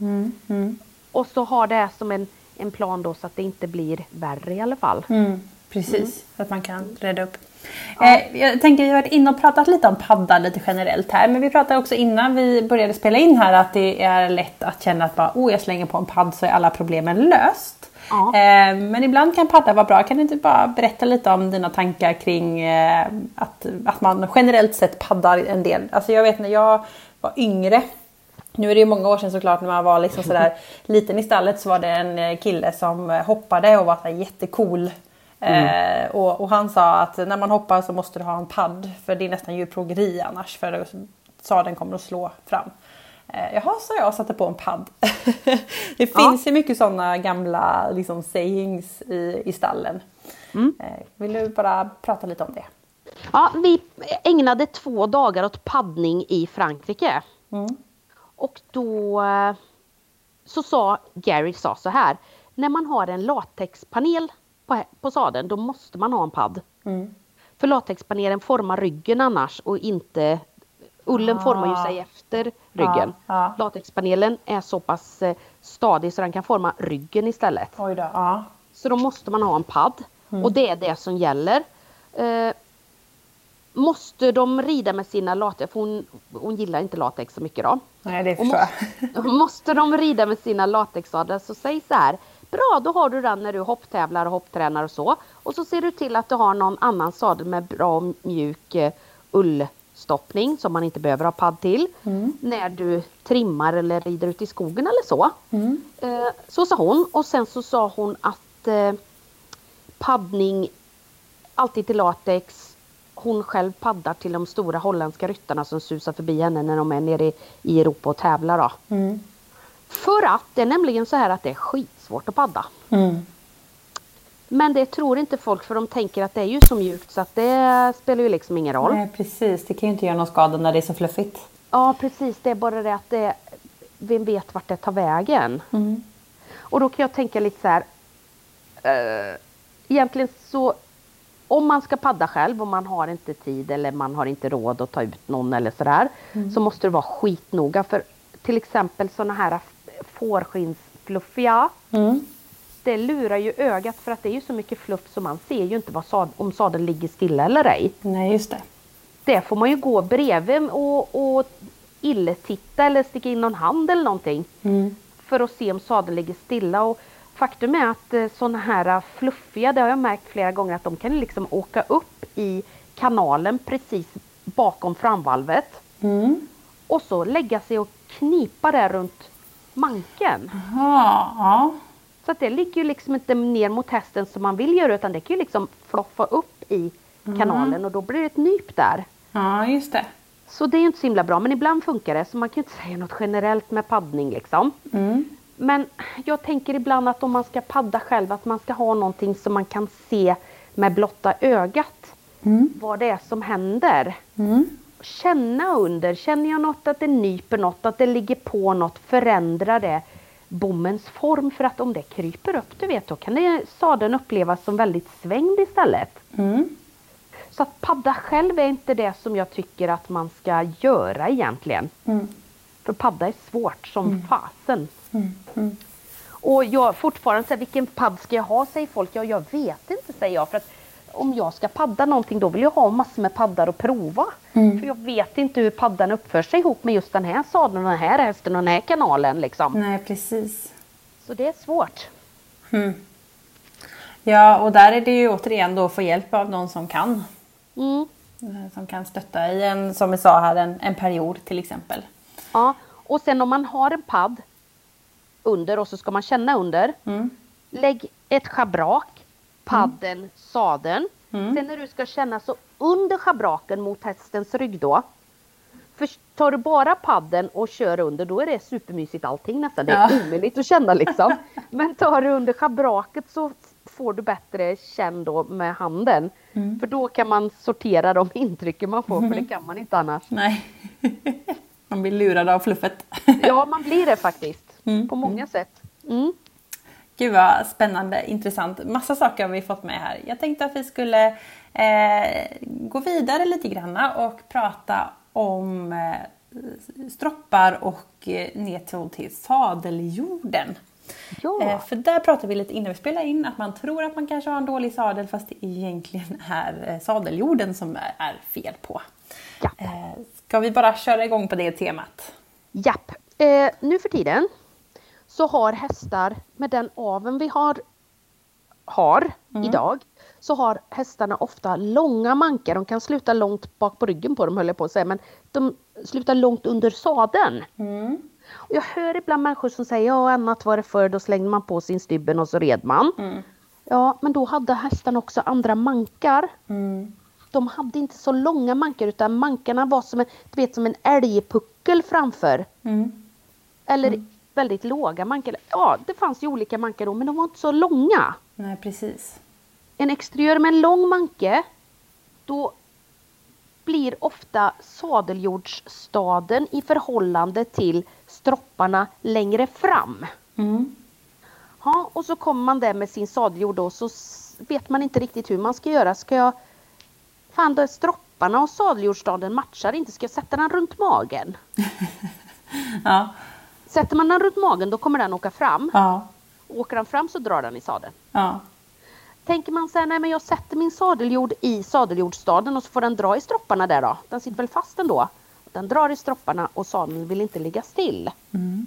Och så ha det som en, en plan då så att det inte blir värre i alla fall. Mm, precis, så att man kan reda upp. Eh, jag tänker, vi har varit inne och pratat lite om paddar lite generellt här. Men vi pratade också innan vi började spela in här att det är lätt att känna att bara, oh, jag slänger på en padd så är alla problemen löst. Ja. Eh, men ibland kan paddar vara bra. Kan du inte bara berätta lite om dina tankar kring eh, att, att man generellt sett paddar en del? Alltså jag vet när jag var yngre nu är det ju många år sedan såklart när man var liksom sådär liten i stallet så var det en eh, kille som hoppade och var så här jättecool. Eh, och, och han sa att när man hoppar så måste du ha en padd för det är nästan djurplågeri annars för sadeln kommer att slå fram. Eh, jaha, sa jag och satte på en padd. det Ja. finns ju mycket sådana gamla liksom, sayings i, i stallen. Eh, vill du bara prata lite om det? Ja, vi ägnade två dagar åt paddning i Frankrike. Mm. Och då eh, så sa Gary sa så här. när man har en latexpanel på, på sadeln då måste man ha en padd. Mm. För latexpanelen formar ryggen annars och inte Ullen Ah. formar ju sig efter ryggen. Ja, ja. Latexpanelen är så pass eh, stadig så den kan forma ryggen istället. Oj då. Ja. Så då måste man ha en padd. Och det är det som gäller. Eh, måste de rida med sina latex, för hon, hon gillar inte latex så mycket då. Nej, det förstår jag. Måste de rida med sina latexsadlar så säg så här. Bra, då har du den när du hopptävlar och hopptränar och så. Och så ser du till att du har någon annan sadel med bra mjuk eh, ullstoppning som man inte behöver ha padd till. När du trimmar eller rider ut i skogen eller så. Eh, så sa hon och sen så sa hon att eh, paddning alltid till latex. Hon själv paddar till de stora holländska ryttarna som susar förbi henne när de är nere i, i Europa och tävlar. Då. Mm. För att det är nämligen så här att det är skitsvårt att padda. Mm. Men det tror inte folk för de tänker att det är ju så mjukt så att det spelar ju liksom ingen roll. Nej, precis. Det kan ju inte göra någon skada när det är så fluffigt. Ja precis, det är bara det att det, vem vet vart det tar vägen. Mm. Och då kan jag tänka lite så här. eh, egentligen så om man ska padda själv och man har inte tid eller man har inte råd att ta ut någon eller sådär. Så måste det vara skitnoga för till exempel sådana här fårskinnsfluffiga. Mm. Det lurar ju ögat för att det är ju så mycket fluff så man ser ju inte vad sad, om sadeln ligger stilla eller ej. Nej, just det. Det får man ju gå bredvid och, och illetitta eller sticka in någon hand eller någonting. Mm. För att se om sadeln ligger stilla. Och faktum är att eh, sådana här eh, fluffiga, det har jag märkt flera gånger att de kan liksom åka upp i kanalen precis bakom framvalvet. Mm. Och så lägga sig och knipa där runt manken. Jaha, ja. Så att det ligger ju liksom inte ner mot hästen som man vill göra utan det kan ju liksom floffa upp i kanalen och då blir det ett nyp där. Ja, just det. Så det är ju inte så himla bra men ibland funkar det så man kan ju inte säga något generellt med paddning liksom. Mm. Men jag tänker ibland att om man ska padda själv att man ska ha någonting som man kan se med blotta ögat. Mm. Vad det är som händer. Mm. Känna under, känner jag något att det nyper något, att det ligger på något, förändra det bommens form för att om det kryper upp du vet då kan det, sadeln upplevas som väldigt svängd istället. Mm. Så att padda själv är inte det som jag tycker att man ska göra egentligen. Mm. För padda är svårt som fasen. Mm. Mm. Och jag fortfarande säger vilken padd ska jag ha säger folk. Ja jag vet inte säger jag. För att om jag ska padda någonting då vill jag ha massor med paddar att prova. Mm. För jag vet inte hur paddan uppför sig ihop med just den här sadeln den här hästen och den här kanalen liksom. Nej, precis. Så det är svårt. Mm. Ja, och där är det ju återigen då att få hjälp av någon som kan. Mm. Eh, Som kan stötta i en, som vi sa här, en, en period till exempel. Ja. Och sen om man har en padd under och så ska man känna under. Mm. Lägg ett schabrak, padden, sadeln. Mm. Sen när du ska känna så under schabraken mot hästens rygg då. För tar du bara padden och kör under då är det supermysigt allting nästan. Det är Ja. omöjligt att känna liksom. Men tar du under schabraket så får du bättre känn då med handen. Mm. För då kan man sortera de intrycken man får för det kan man inte annars. Nej. Man blir lurad av fluffet. Ja man blir det faktiskt. Mm. På många sätt. Mm. Gud vad spännande, intressant. Massa saker har vi fått med här. Jag tänkte att vi skulle eh, gå vidare lite granna och prata om eh, stroppar och eh, ner till, sadeljorden. Ja. Eh, för där pratade vi lite innan vi spelade in att man tror att man kanske har en dålig sadel fast det egentligen är eh, sadeljorden som är, fel på. Ja. Eh, ska vi bara köra igång på det temat? Japp. Eh, nu för tiden så har hästar med den aveln vi har, har idag så har hästarna ofta långa mankar. De kan sluta långt bak på ryggen på dem höll jag på att säga men de slutar långt under sadeln. Mm. Och jag hör ibland människor som säger ja annat var det förr då slängde man på sin stybben och så red man. Mm. Ja men då hade hästarna också andra mankar. Mm. De hade inte så långa mankar utan mankarna var som en, du vet, som en älgpuckel framför. Mm. Eller väldigt låga mankar. Ja, det fanns ju olika mankar då, men de var inte så långa. Nej, precis. En exteriör med en lång manke, då blir ofta sadeljordsstaden i förhållande till stropparna längre fram. Mm. Ja, och så kommer man där med sin sadeljord och så vet man inte riktigt hur man ska göra. Ska jag... Fan, då stropparna och sadeljordstaden matchar inte. Ska jag sätta den runt magen? Ja. Sätter man den runt magen då kommer den åka fram. Ja. Åker den fram så drar den i sadeln. Ja. Tänker man så här, nej men jag sätter min sadeljord i sadeljordstaden och så får den dra i stropparna där då. Den sitter väl fast ändå. Den drar i stropparna och sadeln vill inte ligga still. Mm.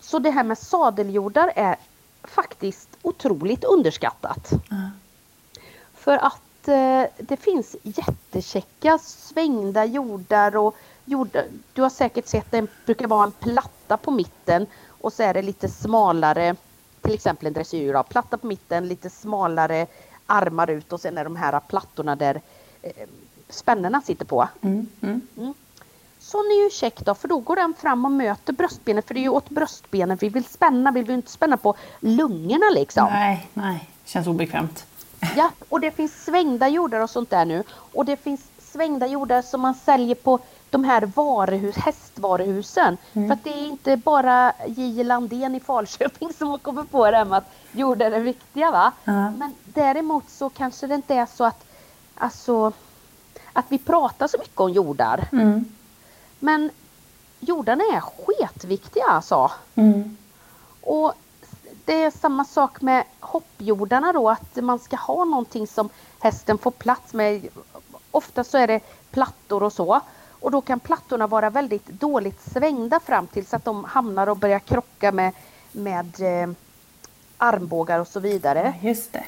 Så det här med sadeljordar är faktiskt otroligt underskattat. Ja. För att eh, det finns jättekäcka svängda jordar och jordar. Du har säkert sett det brukar vara en platta på mitten och så är det lite smalare, till exempel en dressyr, platta på mitten, lite smalare armar ut och sen är de här plattorna där eh, spännena sitter på. Mm. Mm. Sån är ju check då, för då går den fram och möter bröstbenet, för det är ju åt bröstbenen vi vill spänna, vi vill inte spänna på lungorna liksom. Nej, nej. Känns obekvämt. Ja, och det finns svängda jordar och sånt där nu. Och det finns svängda jordar som man säljer på de här varuhus, hästvaruhusen. För att det är inte bara J. Landén i Falköping som har kommit på det här med att jordar är viktiga va. Ja. Men däremot så kanske det inte är så att, alltså, att vi pratar så mycket om jordar. Mm. Men jordarna är sketviktiga alltså. Mm. Och det är samma sak med hoppjordarna då, att man ska ha någonting som hästen får plats med. Ofta så är det plattor och så. Och då kan plattorna vara väldigt dåligt svängda fram till så att de hamnar och börjar krocka med, med eh, armbågar och så vidare. Just det.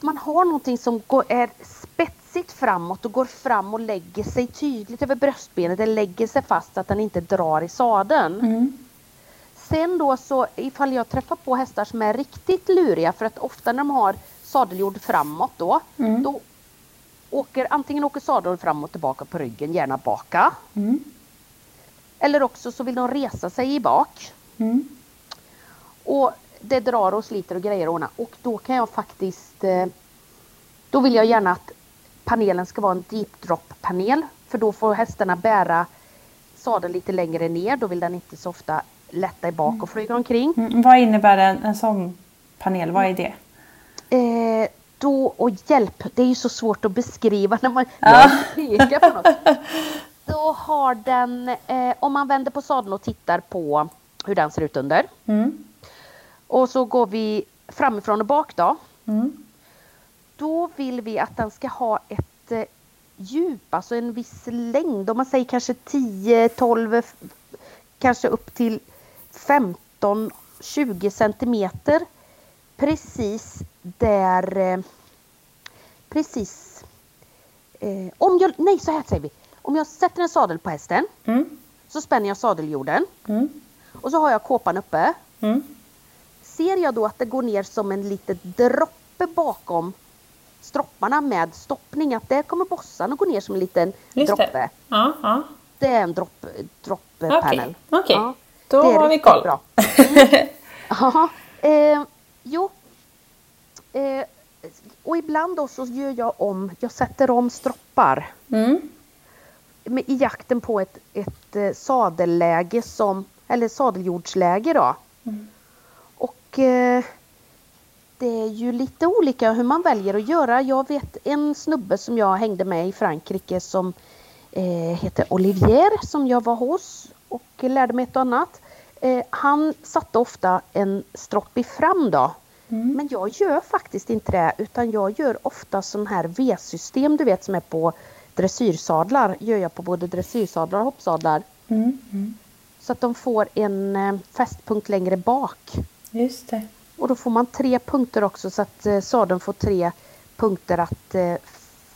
Man har någonting som går, är spetsigt framåt och går fram och lägger sig tydligt över bröstbenet. Det lägger sig fast så att den inte drar i sadeln. Mm. Sen då så ifall jag träffar på hästar som är riktigt luriga för att ofta när de har sadeljord framåt då, Mm. då åker antingen åker sadeln fram och tillbaka på ryggen, gärna baka. Mm. Eller också så vill de resa sig i bak. Mm. Och det drar och sliter och grejer och ordna. Och då kan jag faktiskt eh, Då vill jag gärna att panelen ska vara en deep drop panel. För då får hästarna bära sadeln lite längre ner. Då vill den inte så ofta lätta i bak och flyga omkring. Mm. Vad innebär en, en sån panel? Vad är det? Eh, då, och hjälp, det är ju så svårt att beskriva när man Ja. pekar på något. Då har den, eh, om man vänder på sadeln och tittar på hur den ser ut under. Mm. Och så går vi framifrån och bak då. Mm. Då vill vi att den ska ha ett eh, djup, alltså en viss längd. Om man säger kanske 10, 12, f- kanske upp till 15, 20 centimeter. Precis där, eh, precis. Eh, om jag, nej så här säger vi. Om jag sätter en sadel på hästen Mm. så spänner jag sadeljorden Mm. och så har jag kåpan uppe. Mm. Ser jag då att det går ner som en liten droppe bakom stropparna med stoppning, att där kommer bossan att gå ner som en liten Just droppe. det. Ja, ja. Det är en dropp, dropppanel. Okej, okej. Ja, Då har vi koll. Bra. Ja, eh, jo. Eh, och ibland då så gör jag om, jag sätter om stroppar Mm. med, i jakten på ett, ett eh, sadelläge som, eller sadeljordsläge då. Mm. Och eh, det är ju lite olika hur man väljer att göra. Jag vet en snubbe som jag hängde med i Frankrike som eh, heter Olivier som jag var hos och lärde mig ett och annat. Eh, han satte ofta en stropp i fram då. Mm. Men jag gör faktiskt inte det utan jag gör ofta sån här V-system du vet som är på dressyrsadlar. Gör jag på både dressyrsadlar och hoppsadlar. Mm. Mm. Så att de får en eh, fästpunkt längre bak. Just det. Och då får man tre punkter också så att eh, sadeln får tre punkter att eh,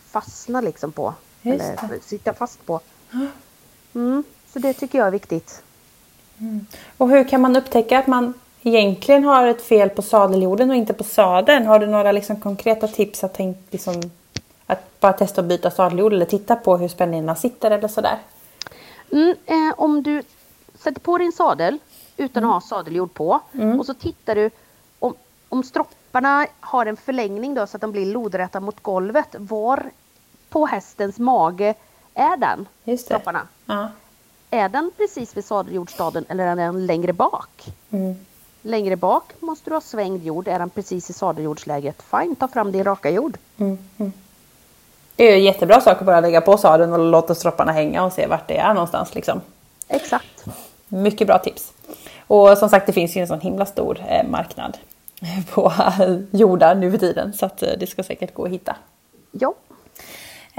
fastna liksom på. Just eller det. sitta fast på. Mm, så det tycker jag är viktigt. Och hur kan man upptäcka att man egentligen har ett fel på sadeljorden och inte på sadeln? Har du några liksom konkreta tips att, tänk, liksom, att bara testa att byta sadeljord eller titta på hur spänningarna sitter eller sådär? Mm, eh, om du sätter på din sadel utan att ha sadeljord på och så tittar du om, om stropparna har en förlängning då så att de blir lodräta mot golvet. Var på hästens mage är den? Just det. Stropparna. Ja. Är den precis vid sadeljordstaden eller är den längre bak? Mm. längre bak måste du ha svängd jord. Är den precis i sadeljordsläget, fine, ta fram din raka jord. Mm, mm. Det är ju jättebra sak att bara lägga på sadeln och låta stropparna hänga och se vart det är någonstans. Liksom. Exakt. Mycket bra tips. Och som sagt det finns ju en sån himla stor eh, marknad på jordar nu för tiden så att eh, det ska säkert gå att hitta. Ja.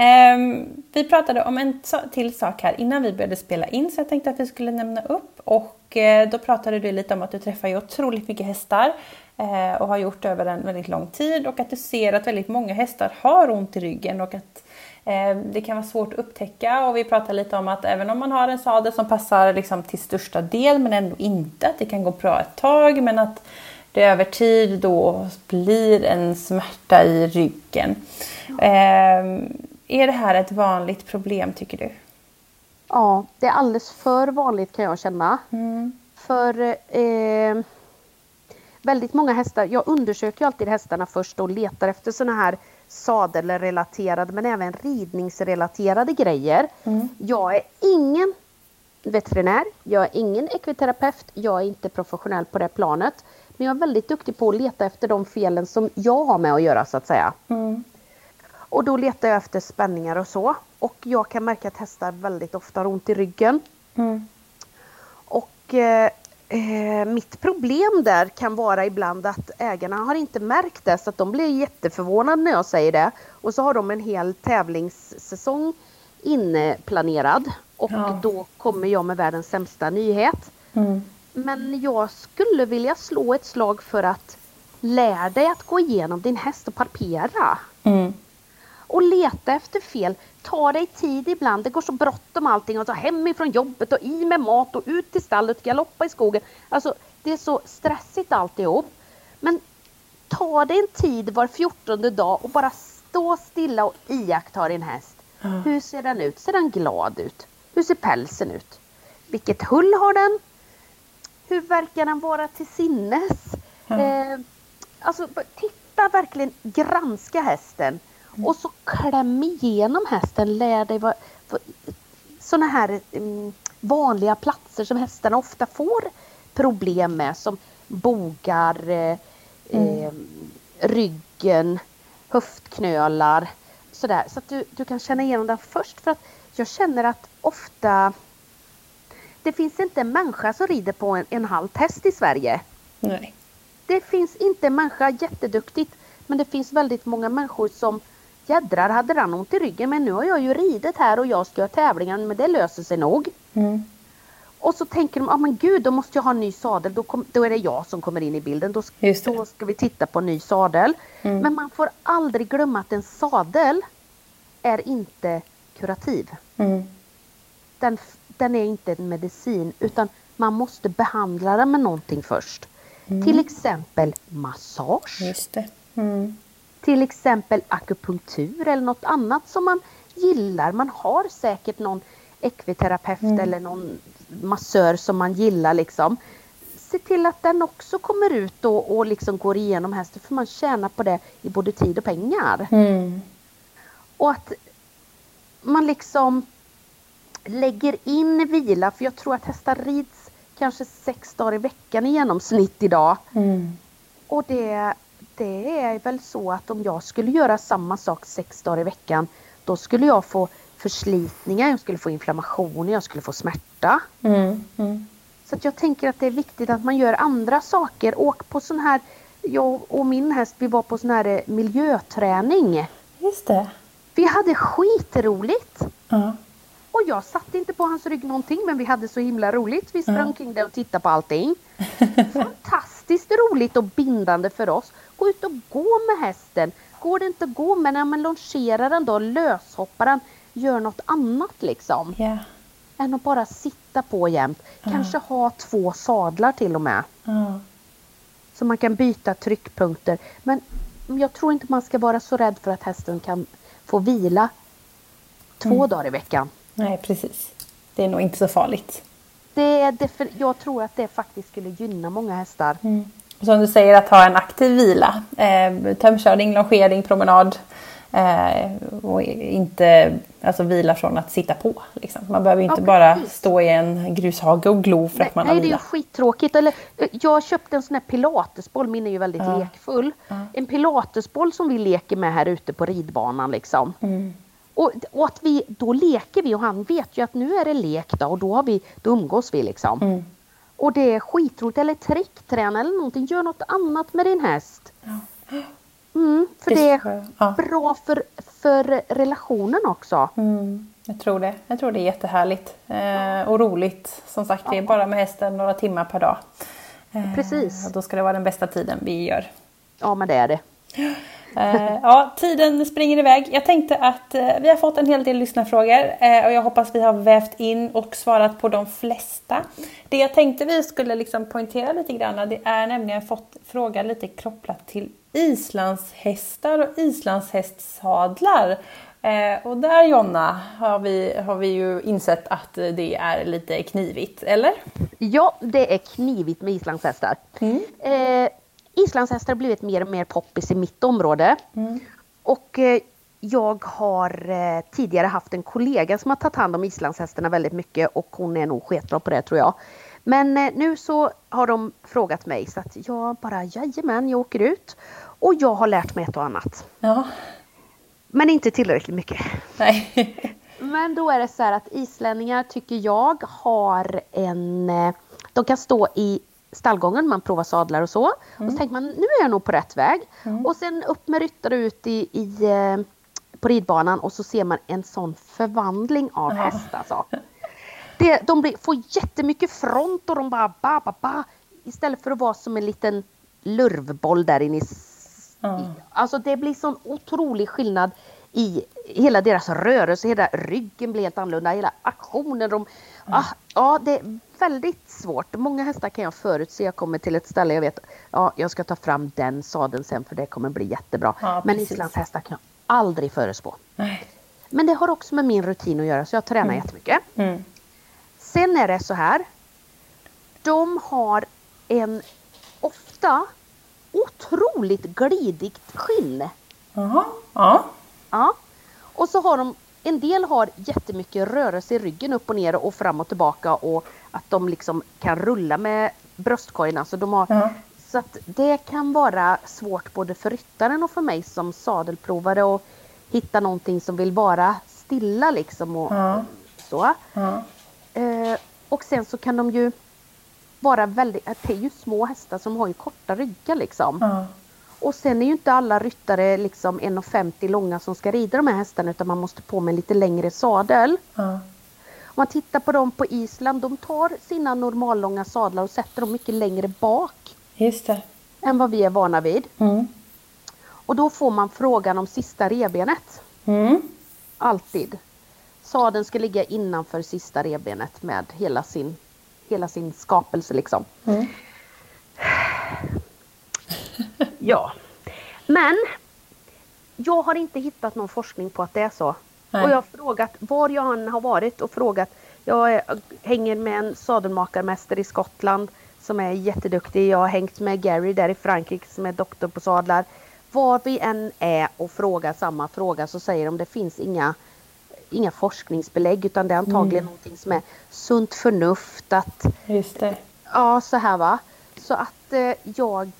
Um, vi pratade om en till sak här innan vi började spela in så jag tänkte att vi skulle nämna upp och uh, då pratade du lite om att du träffar ju otroligt mycket hästar uh, och har gjort över en väldigt lång tid och att du ser att väldigt många hästar har ont i ryggen och att uh, det kan vara svårt att upptäcka och vi pratade lite om att även om man har en sadel som passar liksom till största del men ändå inte, att det kan gå bra ett tag men att det över tid då blir en smärta i ryggen. Mm. Är det här ett vanligt problem tycker du? Ja, det är alldeles för vanligt kan jag känna. Mm. För eh, väldigt många hästar, jag undersöker alltid hästarna först och letar efter sådana här sadelrelaterade men även ridningsrelaterade grejer. Mm. Jag är ingen veterinär, jag är ingen ekviterapeut, jag är inte professionell på det planet. Men jag är väldigt duktig på att leta efter de felen som jag har med att göra så att säga. Mm. Och då letar jag efter spänningar och så. Och jag kan märka att hästar väldigt ofta har ont i ryggen. Mm. Och eh, eh, mitt problem där kan vara ibland att ägarna har inte märkt det så att de blir jätteförvånade när jag säger det. Och så har de en hel tävlingssäsong inplanerad och ja. då kommer jag med världens sämsta nyhet. Mm. Men jag skulle vilja slå ett slag för att lär dig att gå igenom din häst och parpera. Mm och leta efter fel. Ta dig tid ibland. Det går så bråttom allting. Och så hemifrån jobbet och i med mat och ut till stallet, galoppa i skogen. Alltså det är så stressigt alltihop. Men ta dig en tid var fjortonde dag och bara stå stilla och iaktta din häst. Mm. Hur ser den ut? Ser den glad ut? Hur ser pälsen ut? Vilket hull har den? Hur verkar den vara till sinnes? Mm. Eh, alltså titta verkligen, granska hästen. Och så kläm igenom hästen, lär dig vad, vad sådana här um, vanliga platser som hästarna ofta får problem med som bogar, eh, mm. eh, ryggen, höftknölar. Sådär. Så att du, du kan känna igenom den först för att jag känner att ofta det finns inte en människa som rider på en, en halt häst i Sverige. Nej. Det finns inte en människa jätteduktigt men det finns väldigt många människor som Jädrar hade han ont i ryggen men nu har jag ju ridit här och jag ska göra tävlingen men det löser sig nog. Mm. Och så tänker de, ja ah, men gud då måste jag ha en ny sadel, då, kom, då är det jag som kommer in i bilden. Då, då ska vi titta på en ny sadel. Mm. Men man får aldrig glömma att en sadel är inte kurativ. Mm. Den, den är inte en medicin utan man måste behandla den med någonting först. Mm. Till exempel massage. Just det. Mm till exempel akupunktur eller något annat som man gillar. Man har säkert någon ekviterapeut mm. eller någon massör som man gillar liksom. Se till att den också kommer ut och, och liksom går igenom hästen för man tjänar på det i både tid och pengar. Mm. Och att man liksom lägger in vila för jag tror att hästar rids kanske sex dagar i veckan i genomsnitt idag. Mm. Och det det är väl så att om jag skulle göra samma sak sex dagar i veckan då skulle jag få förslitningar, jag skulle få inflammationer, jag skulle få smärta. Mm, mm. Så jag tänker att det är viktigt att man gör andra saker. Åk på sån här, jag och min häst vi var på sån här eh, miljöträning. Just det. Vi hade skitroligt. Mm. Och jag satt inte på hans rygg någonting men vi hade så himla roligt. Vi sprang mm. kring där och tittade på allting. Fantastiskt roligt och bindande för oss. Gå ut och gå med hästen. Går det inte att gå med den, men longera den då, löshoppa den. Gör något annat liksom. Yeah. Än att bara sitta på jämt. Kanske ha två sadlar till och med. Uh. Så man kan byta tryckpunkter. Men jag tror inte man ska vara så rädd för att hästen kan få vila två mm. dagar i veckan. Nej, precis. Det är nog inte så farligt. Det är jag tror att det faktiskt skulle gynna många hästar. Mm. Som du säger att ha en aktiv vila. Eh, tömkörning, longering, promenad. Eh, och inte alltså, vila från att sitta på. Liksom. Man behöver inte Ja, bara stå i en grushage och glo för Nej, att man nej har det är ju skittråkigt. Eller, jag köpte en sån här pilatesboll, min är ju väldigt Ja. lekfull. En pilatesboll som vi leker med här ute på ridbanan liksom. Mm. Och, och att vi, då leker vi och han vet ju att nu är det lek då och då, har vi, då umgås vi liksom. Mm. Och det är skitroligt. Eller trickträna eller någonting. Gör något annat med din häst. Mm, för det är Ja. bra för, för relationen också. Mm, jag tror det. Jag tror det är jättehärligt eh, och roligt. Som sagt, det är bara med hästen några timmar per dag. Eh, Precis. och Då ska det vara den bästa tiden vi gör. Ja men det är det. Eh, ja, tiden springer iväg. Jag tänkte att eh, vi har fått en hel del lyssnarfrågor eh, och jag hoppas vi har vävt in och svarat på de flesta. Det jag tänkte vi skulle liksom poängtera lite grann, det är nämligen fått fråga lite kopplat till islandshästar och islandshästsadlar. Och där Jonna har vi, har vi ju insett att det är lite knivigt, eller? Ja, det är knivigt med islandshästar. Eh, islandshästar har blivit mer och mer poppis i mitt område. Och eh, jag har eh, tidigare haft en kollega som har tagit hand om islandshästarna väldigt mycket och hon är nog sketbra på det tror jag. Men eh, nu så har de frågat mig så att jag bara jajamän, jag åker ut. Och jag har lärt mig ett och annat. Ja. Men inte tillräckligt mycket. Nej. Men då är det så här att islänningar tycker jag har en... De kan stå i stallgången, man provar sadlar och så. Och så tänker man nu är jag nog på rätt väg. Och sen upp med ryttare ut i, i, eh, på ridbanan och så ser man en sån förvandling av Ja. häst alltså. Det, de blir, får jättemycket front och de bara ba, ba, ba. Istället för att vara som en liten lurvboll där inne i Ja. Alltså det blir sån otrolig skillnad i hela deras rörelse, hela ryggen blir helt annorlunda, hela aktionen. De, ah, ja, det är väldigt svårt. Många hästar kan jag förutse. Jag kommer till ett ställe jag vet, ja, jag ska ta fram den sadeln sen för det kommer bli jättebra. Ja, Men precis. islandshästar kan jag aldrig förutspå. Nej. Men det har också med min rutin att göra så jag tränar jättemycket. Mm. Sen är det så här. De har en ofta otroligt glidigt skinn. Jaha. Ja. Ja. Och så har de, en del har jättemycket rörelse i ryggen upp och ner och fram och tillbaka och att de liksom kan rulla med bröstkorgen. Alltså de har, Ja. Så att det kan vara svårt både för ryttaren och för mig som sadelprovare att hitta någonting som vill vara stilla liksom och Ja. så. Ja. Eh, och sen så kan de ju vara väldigt, det är ju små hästar som har ju korta ryggar liksom. Och sen är ju inte alla ryttare liksom 1,50 långa som ska rida de här hästarna utan man måste på med lite längre sadel. Ja. Om man tittar på dem på Island, de tar sina normallånga sadlar och sätter dem mycket längre bak Just det. än vad vi är vana vid. Mm. Och då får man frågan om sista revbenet. Mm. Alltid. Sadeln ska ligga innanför sista revbenet med hela sin, hela sin skapelse liksom. Mm. Ja. Men jag har inte hittat någon forskning på att det är så. Nej. Och jag har frågat var jag än har varit och frågat. Jag är, hänger med en sadelmakarmästare i Skottland som är jätteduktig. Jag har hängt med Gary där i Frankrike som är doktor på sadlar. Var vi än är och frågar samma fråga så säger de det finns inga, inga forskningsbelägg utan det är antagligen någonting som är sunt förnuft att Just det. Ja, så här va. Så att eh, jag...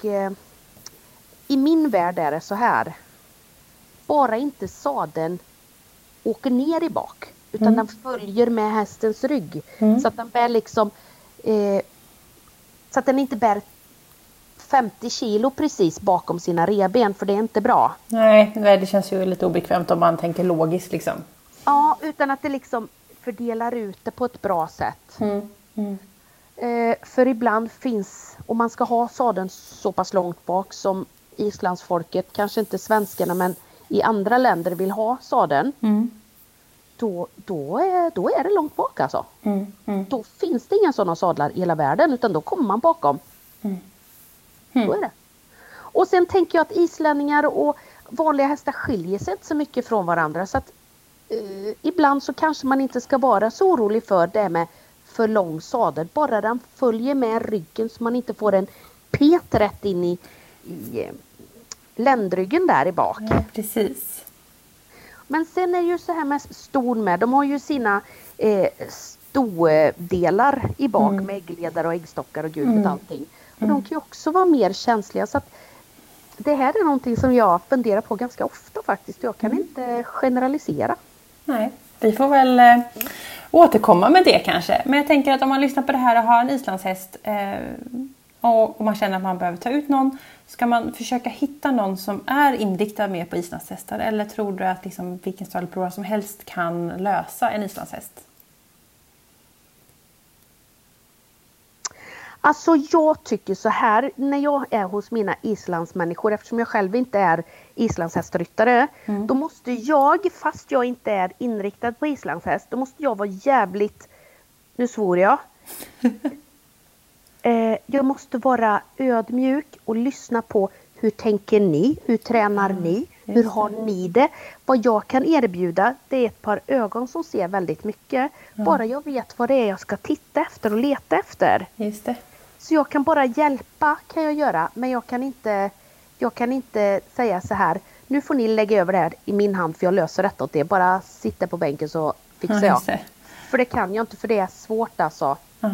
I min värld är det så här. Bara inte sadeln åker ner i bak. Utan den följer med hästens rygg. Mm. Så att den bär liksom... Eh, så att den inte bär 50 kilo precis bakom sina reben. För det är inte bra. Nej, nej, det känns ju lite obekvämt om man tänker logiskt liksom. Ja, utan att det liksom fördelar ut det på ett bra sätt. Mm. Mm. Eh, för ibland finns, om man ska ha sadeln så pass långt bak som islandsfolket, kanske inte svenskarna men i andra länder vill ha sadeln, Mm. då, då, är, då är det långt bak alltså. Mm. Mm. Då finns det inga sådana sadlar i hela världen utan då kommer man bakom. Mm. Så är det. Och sen tänker jag att islänningar och vanliga hästar skiljer sig inte så mycket från varandra så att eh, ibland så kanske man inte ska vara så orolig för det med för lång sadel. Bara den följer med ryggen så man inte får en pet rätt in i, i eh, ländryggen där i bak. Ja, precis. Men sen är det ju så här med ston med, de har ju sina eh, stodelar i bak Mm. med äggledare och äggstockar och gud vet Mm. allting. Och de kan ju också vara mer känsliga så att det här är någonting som jag funderar på ganska ofta faktiskt. Jag kan inte generalisera. Nej, vi får väl eh, återkomma med det kanske. Men jag tänker att om man lyssnar på det här och har en islandshäst eh, och, och man känner att man behöver ta ut någon. Ska man försöka hitta någon som är inriktad mer på islandshästar? Eller tror du att liksom vilken sadelprovare som helst kan lösa en islandshäst? Alltså jag tycker så här, när jag är hos mina islandsmänniskor, eftersom jag själv inte är islandshästryttare, då måste jag, fast jag inte är inriktad på islandshäst, då måste jag vara jävligt, nu svor jag, eh, jag måste vara ödmjuk och lyssna på hur tänker ni? Hur tränar ni? Hur har ni det? Vad jag kan erbjuda det är ett par ögon som ser väldigt mycket. Bara jag vet vad det är jag ska titta efter och leta efter. Just det. Så jag kan bara hjälpa kan jag göra men jag kan inte Jag kan inte säga så här Nu får ni lägga över det här i min hand för jag löser detta åt er. Bara sitta på bänken så fixar Ja, jag. det. För det kan jag inte för det är svårt alltså. Ja.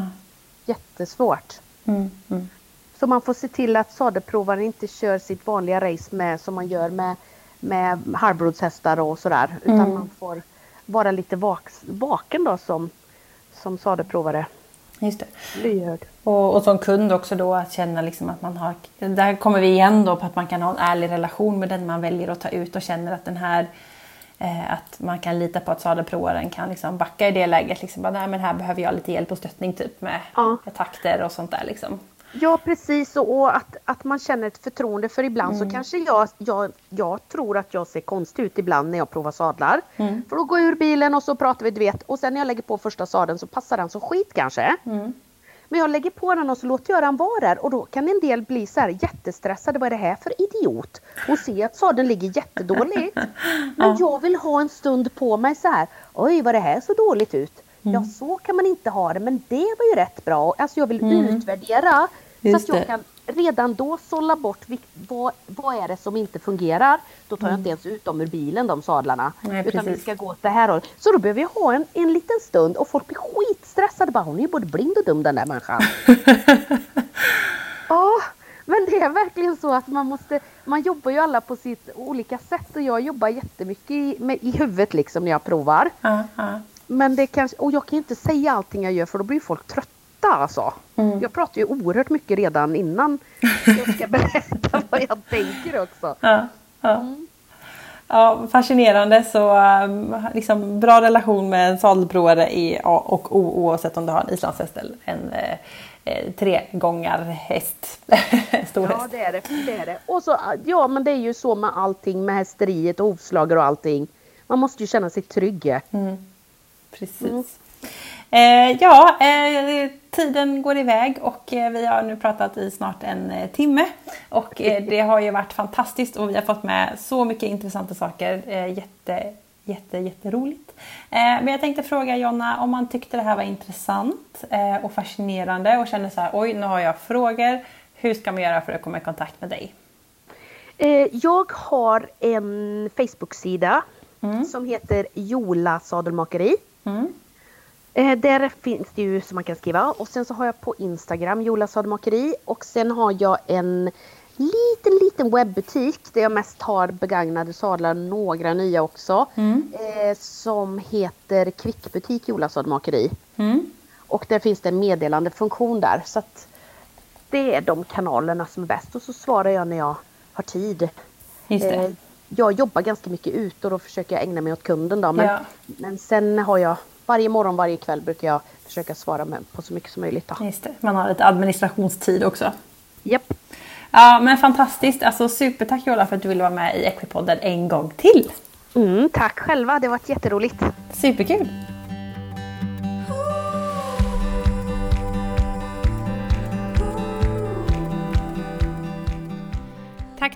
Jättesvårt. Mm, mm. Så man får se till att sadelprovaren inte kör sitt vanliga race med som man gör med, med halvblodshästar och sådär. Utan Mm. man får vara lite vaks, vaken då som, som sadelprovare. Just det. Lyhörd. Och, och som kund också då att känna liksom att man har, där kommer vi igen då på att man kan ha en ärlig relation med den man väljer att ta ut och känner att den här att man kan lita på att sadelprovaren kan liksom backa i det läget. Liksom bara, Nej, men här behöver jag lite hjälp och stöttning typ med, Ja. takter och sånt där. Liksom. Ja precis och, att, att man känner ett förtroende för ibland så kanske jag, jag, jag tror att jag ser konstig ut ibland när jag provar sadlar. För då går jag ur bilen och så pratar vi du vet och sen när jag lägger på första sadeln så passar den som skit kanske. Men jag lägger på den och så låter jag den vara där och då kan en del bli så här jättestressade. Vad är det här för idiot? Och se att sadeln ligger jättedåligt. Men jag vill ha en stund på mig så här. Oj vad det här så dåligt ut. Ja så kan man inte ha det men det var ju rätt bra. Alltså jag vill utvärdera. Just så att jag det. kan redan då sålla bort vad, vad är det som inte fungerar. Då tar jag inte ens ut dem ur bilen de sadlarna. Nej, utan vi ska gå åt det här hållet. Så då behöver jag ha en, en liten stund och folk blir skitstressade. Bara, hon är ju både blind och dum den där människan. Ja, men det är verkligen så att man måste, man jobbar ju alla på sitt olika sätt och jag jobbar jättemycket i, med, i huvudet liksom när jag provar. Ja, ja. Men det kanske, och jag kan ju inte säga allting jag gör för då blir folk trötta alltså. Mm. Jag pratar ju oerhört mycket redan innan jag ska berätta vad jag tänker också. Ja, ja. ja, fascinerande. Så um, liksom, bra relation med en sadelprovare i A och O oavsett om du har en islandshäst eller en eh, eh, tregångarhäst. Stor Ja häst. det är det, det är det. Och så, ja men det är ju så med allting med hästeriet och hovslagare och allting. Man måste ju känna sig trygg. Precis. Eh, ja, eh, tiden går iväg och eh, vi har nu pratat i snart en eh, timme. Och eh, det har ju varit fantastiskt och vi har fått med så mycket intressanta saker. Eh, jätte, jätte, jätteroligt. Eh, men jag tänkte fråga Jonna om man tyckte det här var intressant eh, och fascinerande och kände så här, oj nu har jag frågor. Hur ska man göra för att komma i kontakt med dig? Eh, jag har en Facebook-sida som heter Jola sadelmakeri. Mm. Eh, där finns det ju som man kan skriva och sen så har jag på Instagram Jola sadelmakeri och sen har jag en liten liten webbutik där jag mest har begagnade sadlar, några nya också. Eh, som heter Kvickbutik Jola sadelmakeri. Mm. Och där finns det en meddelandefunktion där så att det är de kanalerna som är bäst och så svarar jag när jag har tid. Just det. Eh, jag jobbar ganska mycket ut och då försöker jag ägna mig åt kunden då. Men, Ja. men sen har jag varje morgon, varje kväll brukar jag försöka svara med, på så mycket som möjligt. Då. Just det. Man har lite administrationstid också. Japp. Ja men fantastiskt, alltså supertack Jola för att du ville vara med i Equipodden en gång till. Mm, tack själva, det har varit jätteroligt. Superkul!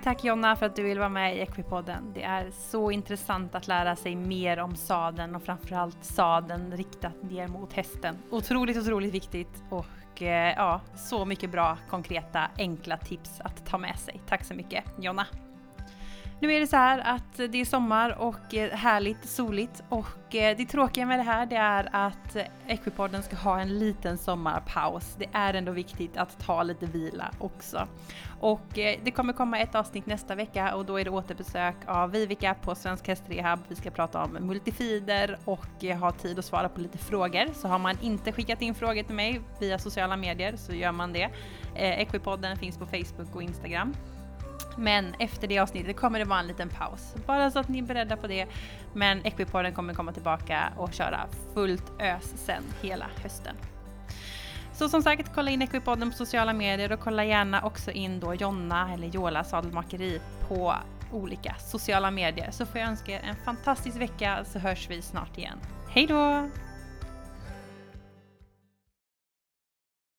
Tack, Jonna för att du vill vara med i Equipodden. Det är så intressant att lära sig mer om sadeln och framförallt sadeln riktat ner mot hästen. Otroligt, otroligt viktigt och eh, ja, så mycket bra, konkreta, enkla tips att ta med sig. Tack så mycket Jonna! Nu är det så här att det är sommar och eh, härligt soligt och eh, det tråkiga med det här det är att Equipodden ska ha en liten sommarpaus. Det är ändå viktigt att ta lite vila också. Och eh, det kommer komma ett avsnitt nästa vecka och då är det återbesök av Vivica på Svensk Hästrehab. Vi ska prata om multifider och ha tid att svara på lite frågor. Så har man inte skickat in frågor till mig via sociala medier så gör man det. Equipodden finns på Facebook och Instagram. Men efter det avsnittet kommer det vara en liten paus. Bara så att ni är beredda på det. Men Equipodden kommer komma tillbaka och köra fullt ös sen hela hösten. Så som sagt, kolla in Equipodden på sociala medier och kolla gärna också in då Jonna eller Jola sadelmakeri på olika sociala medier. Så får jag önska er en fantastisk vecka så hörs vi snart igen. Hej då!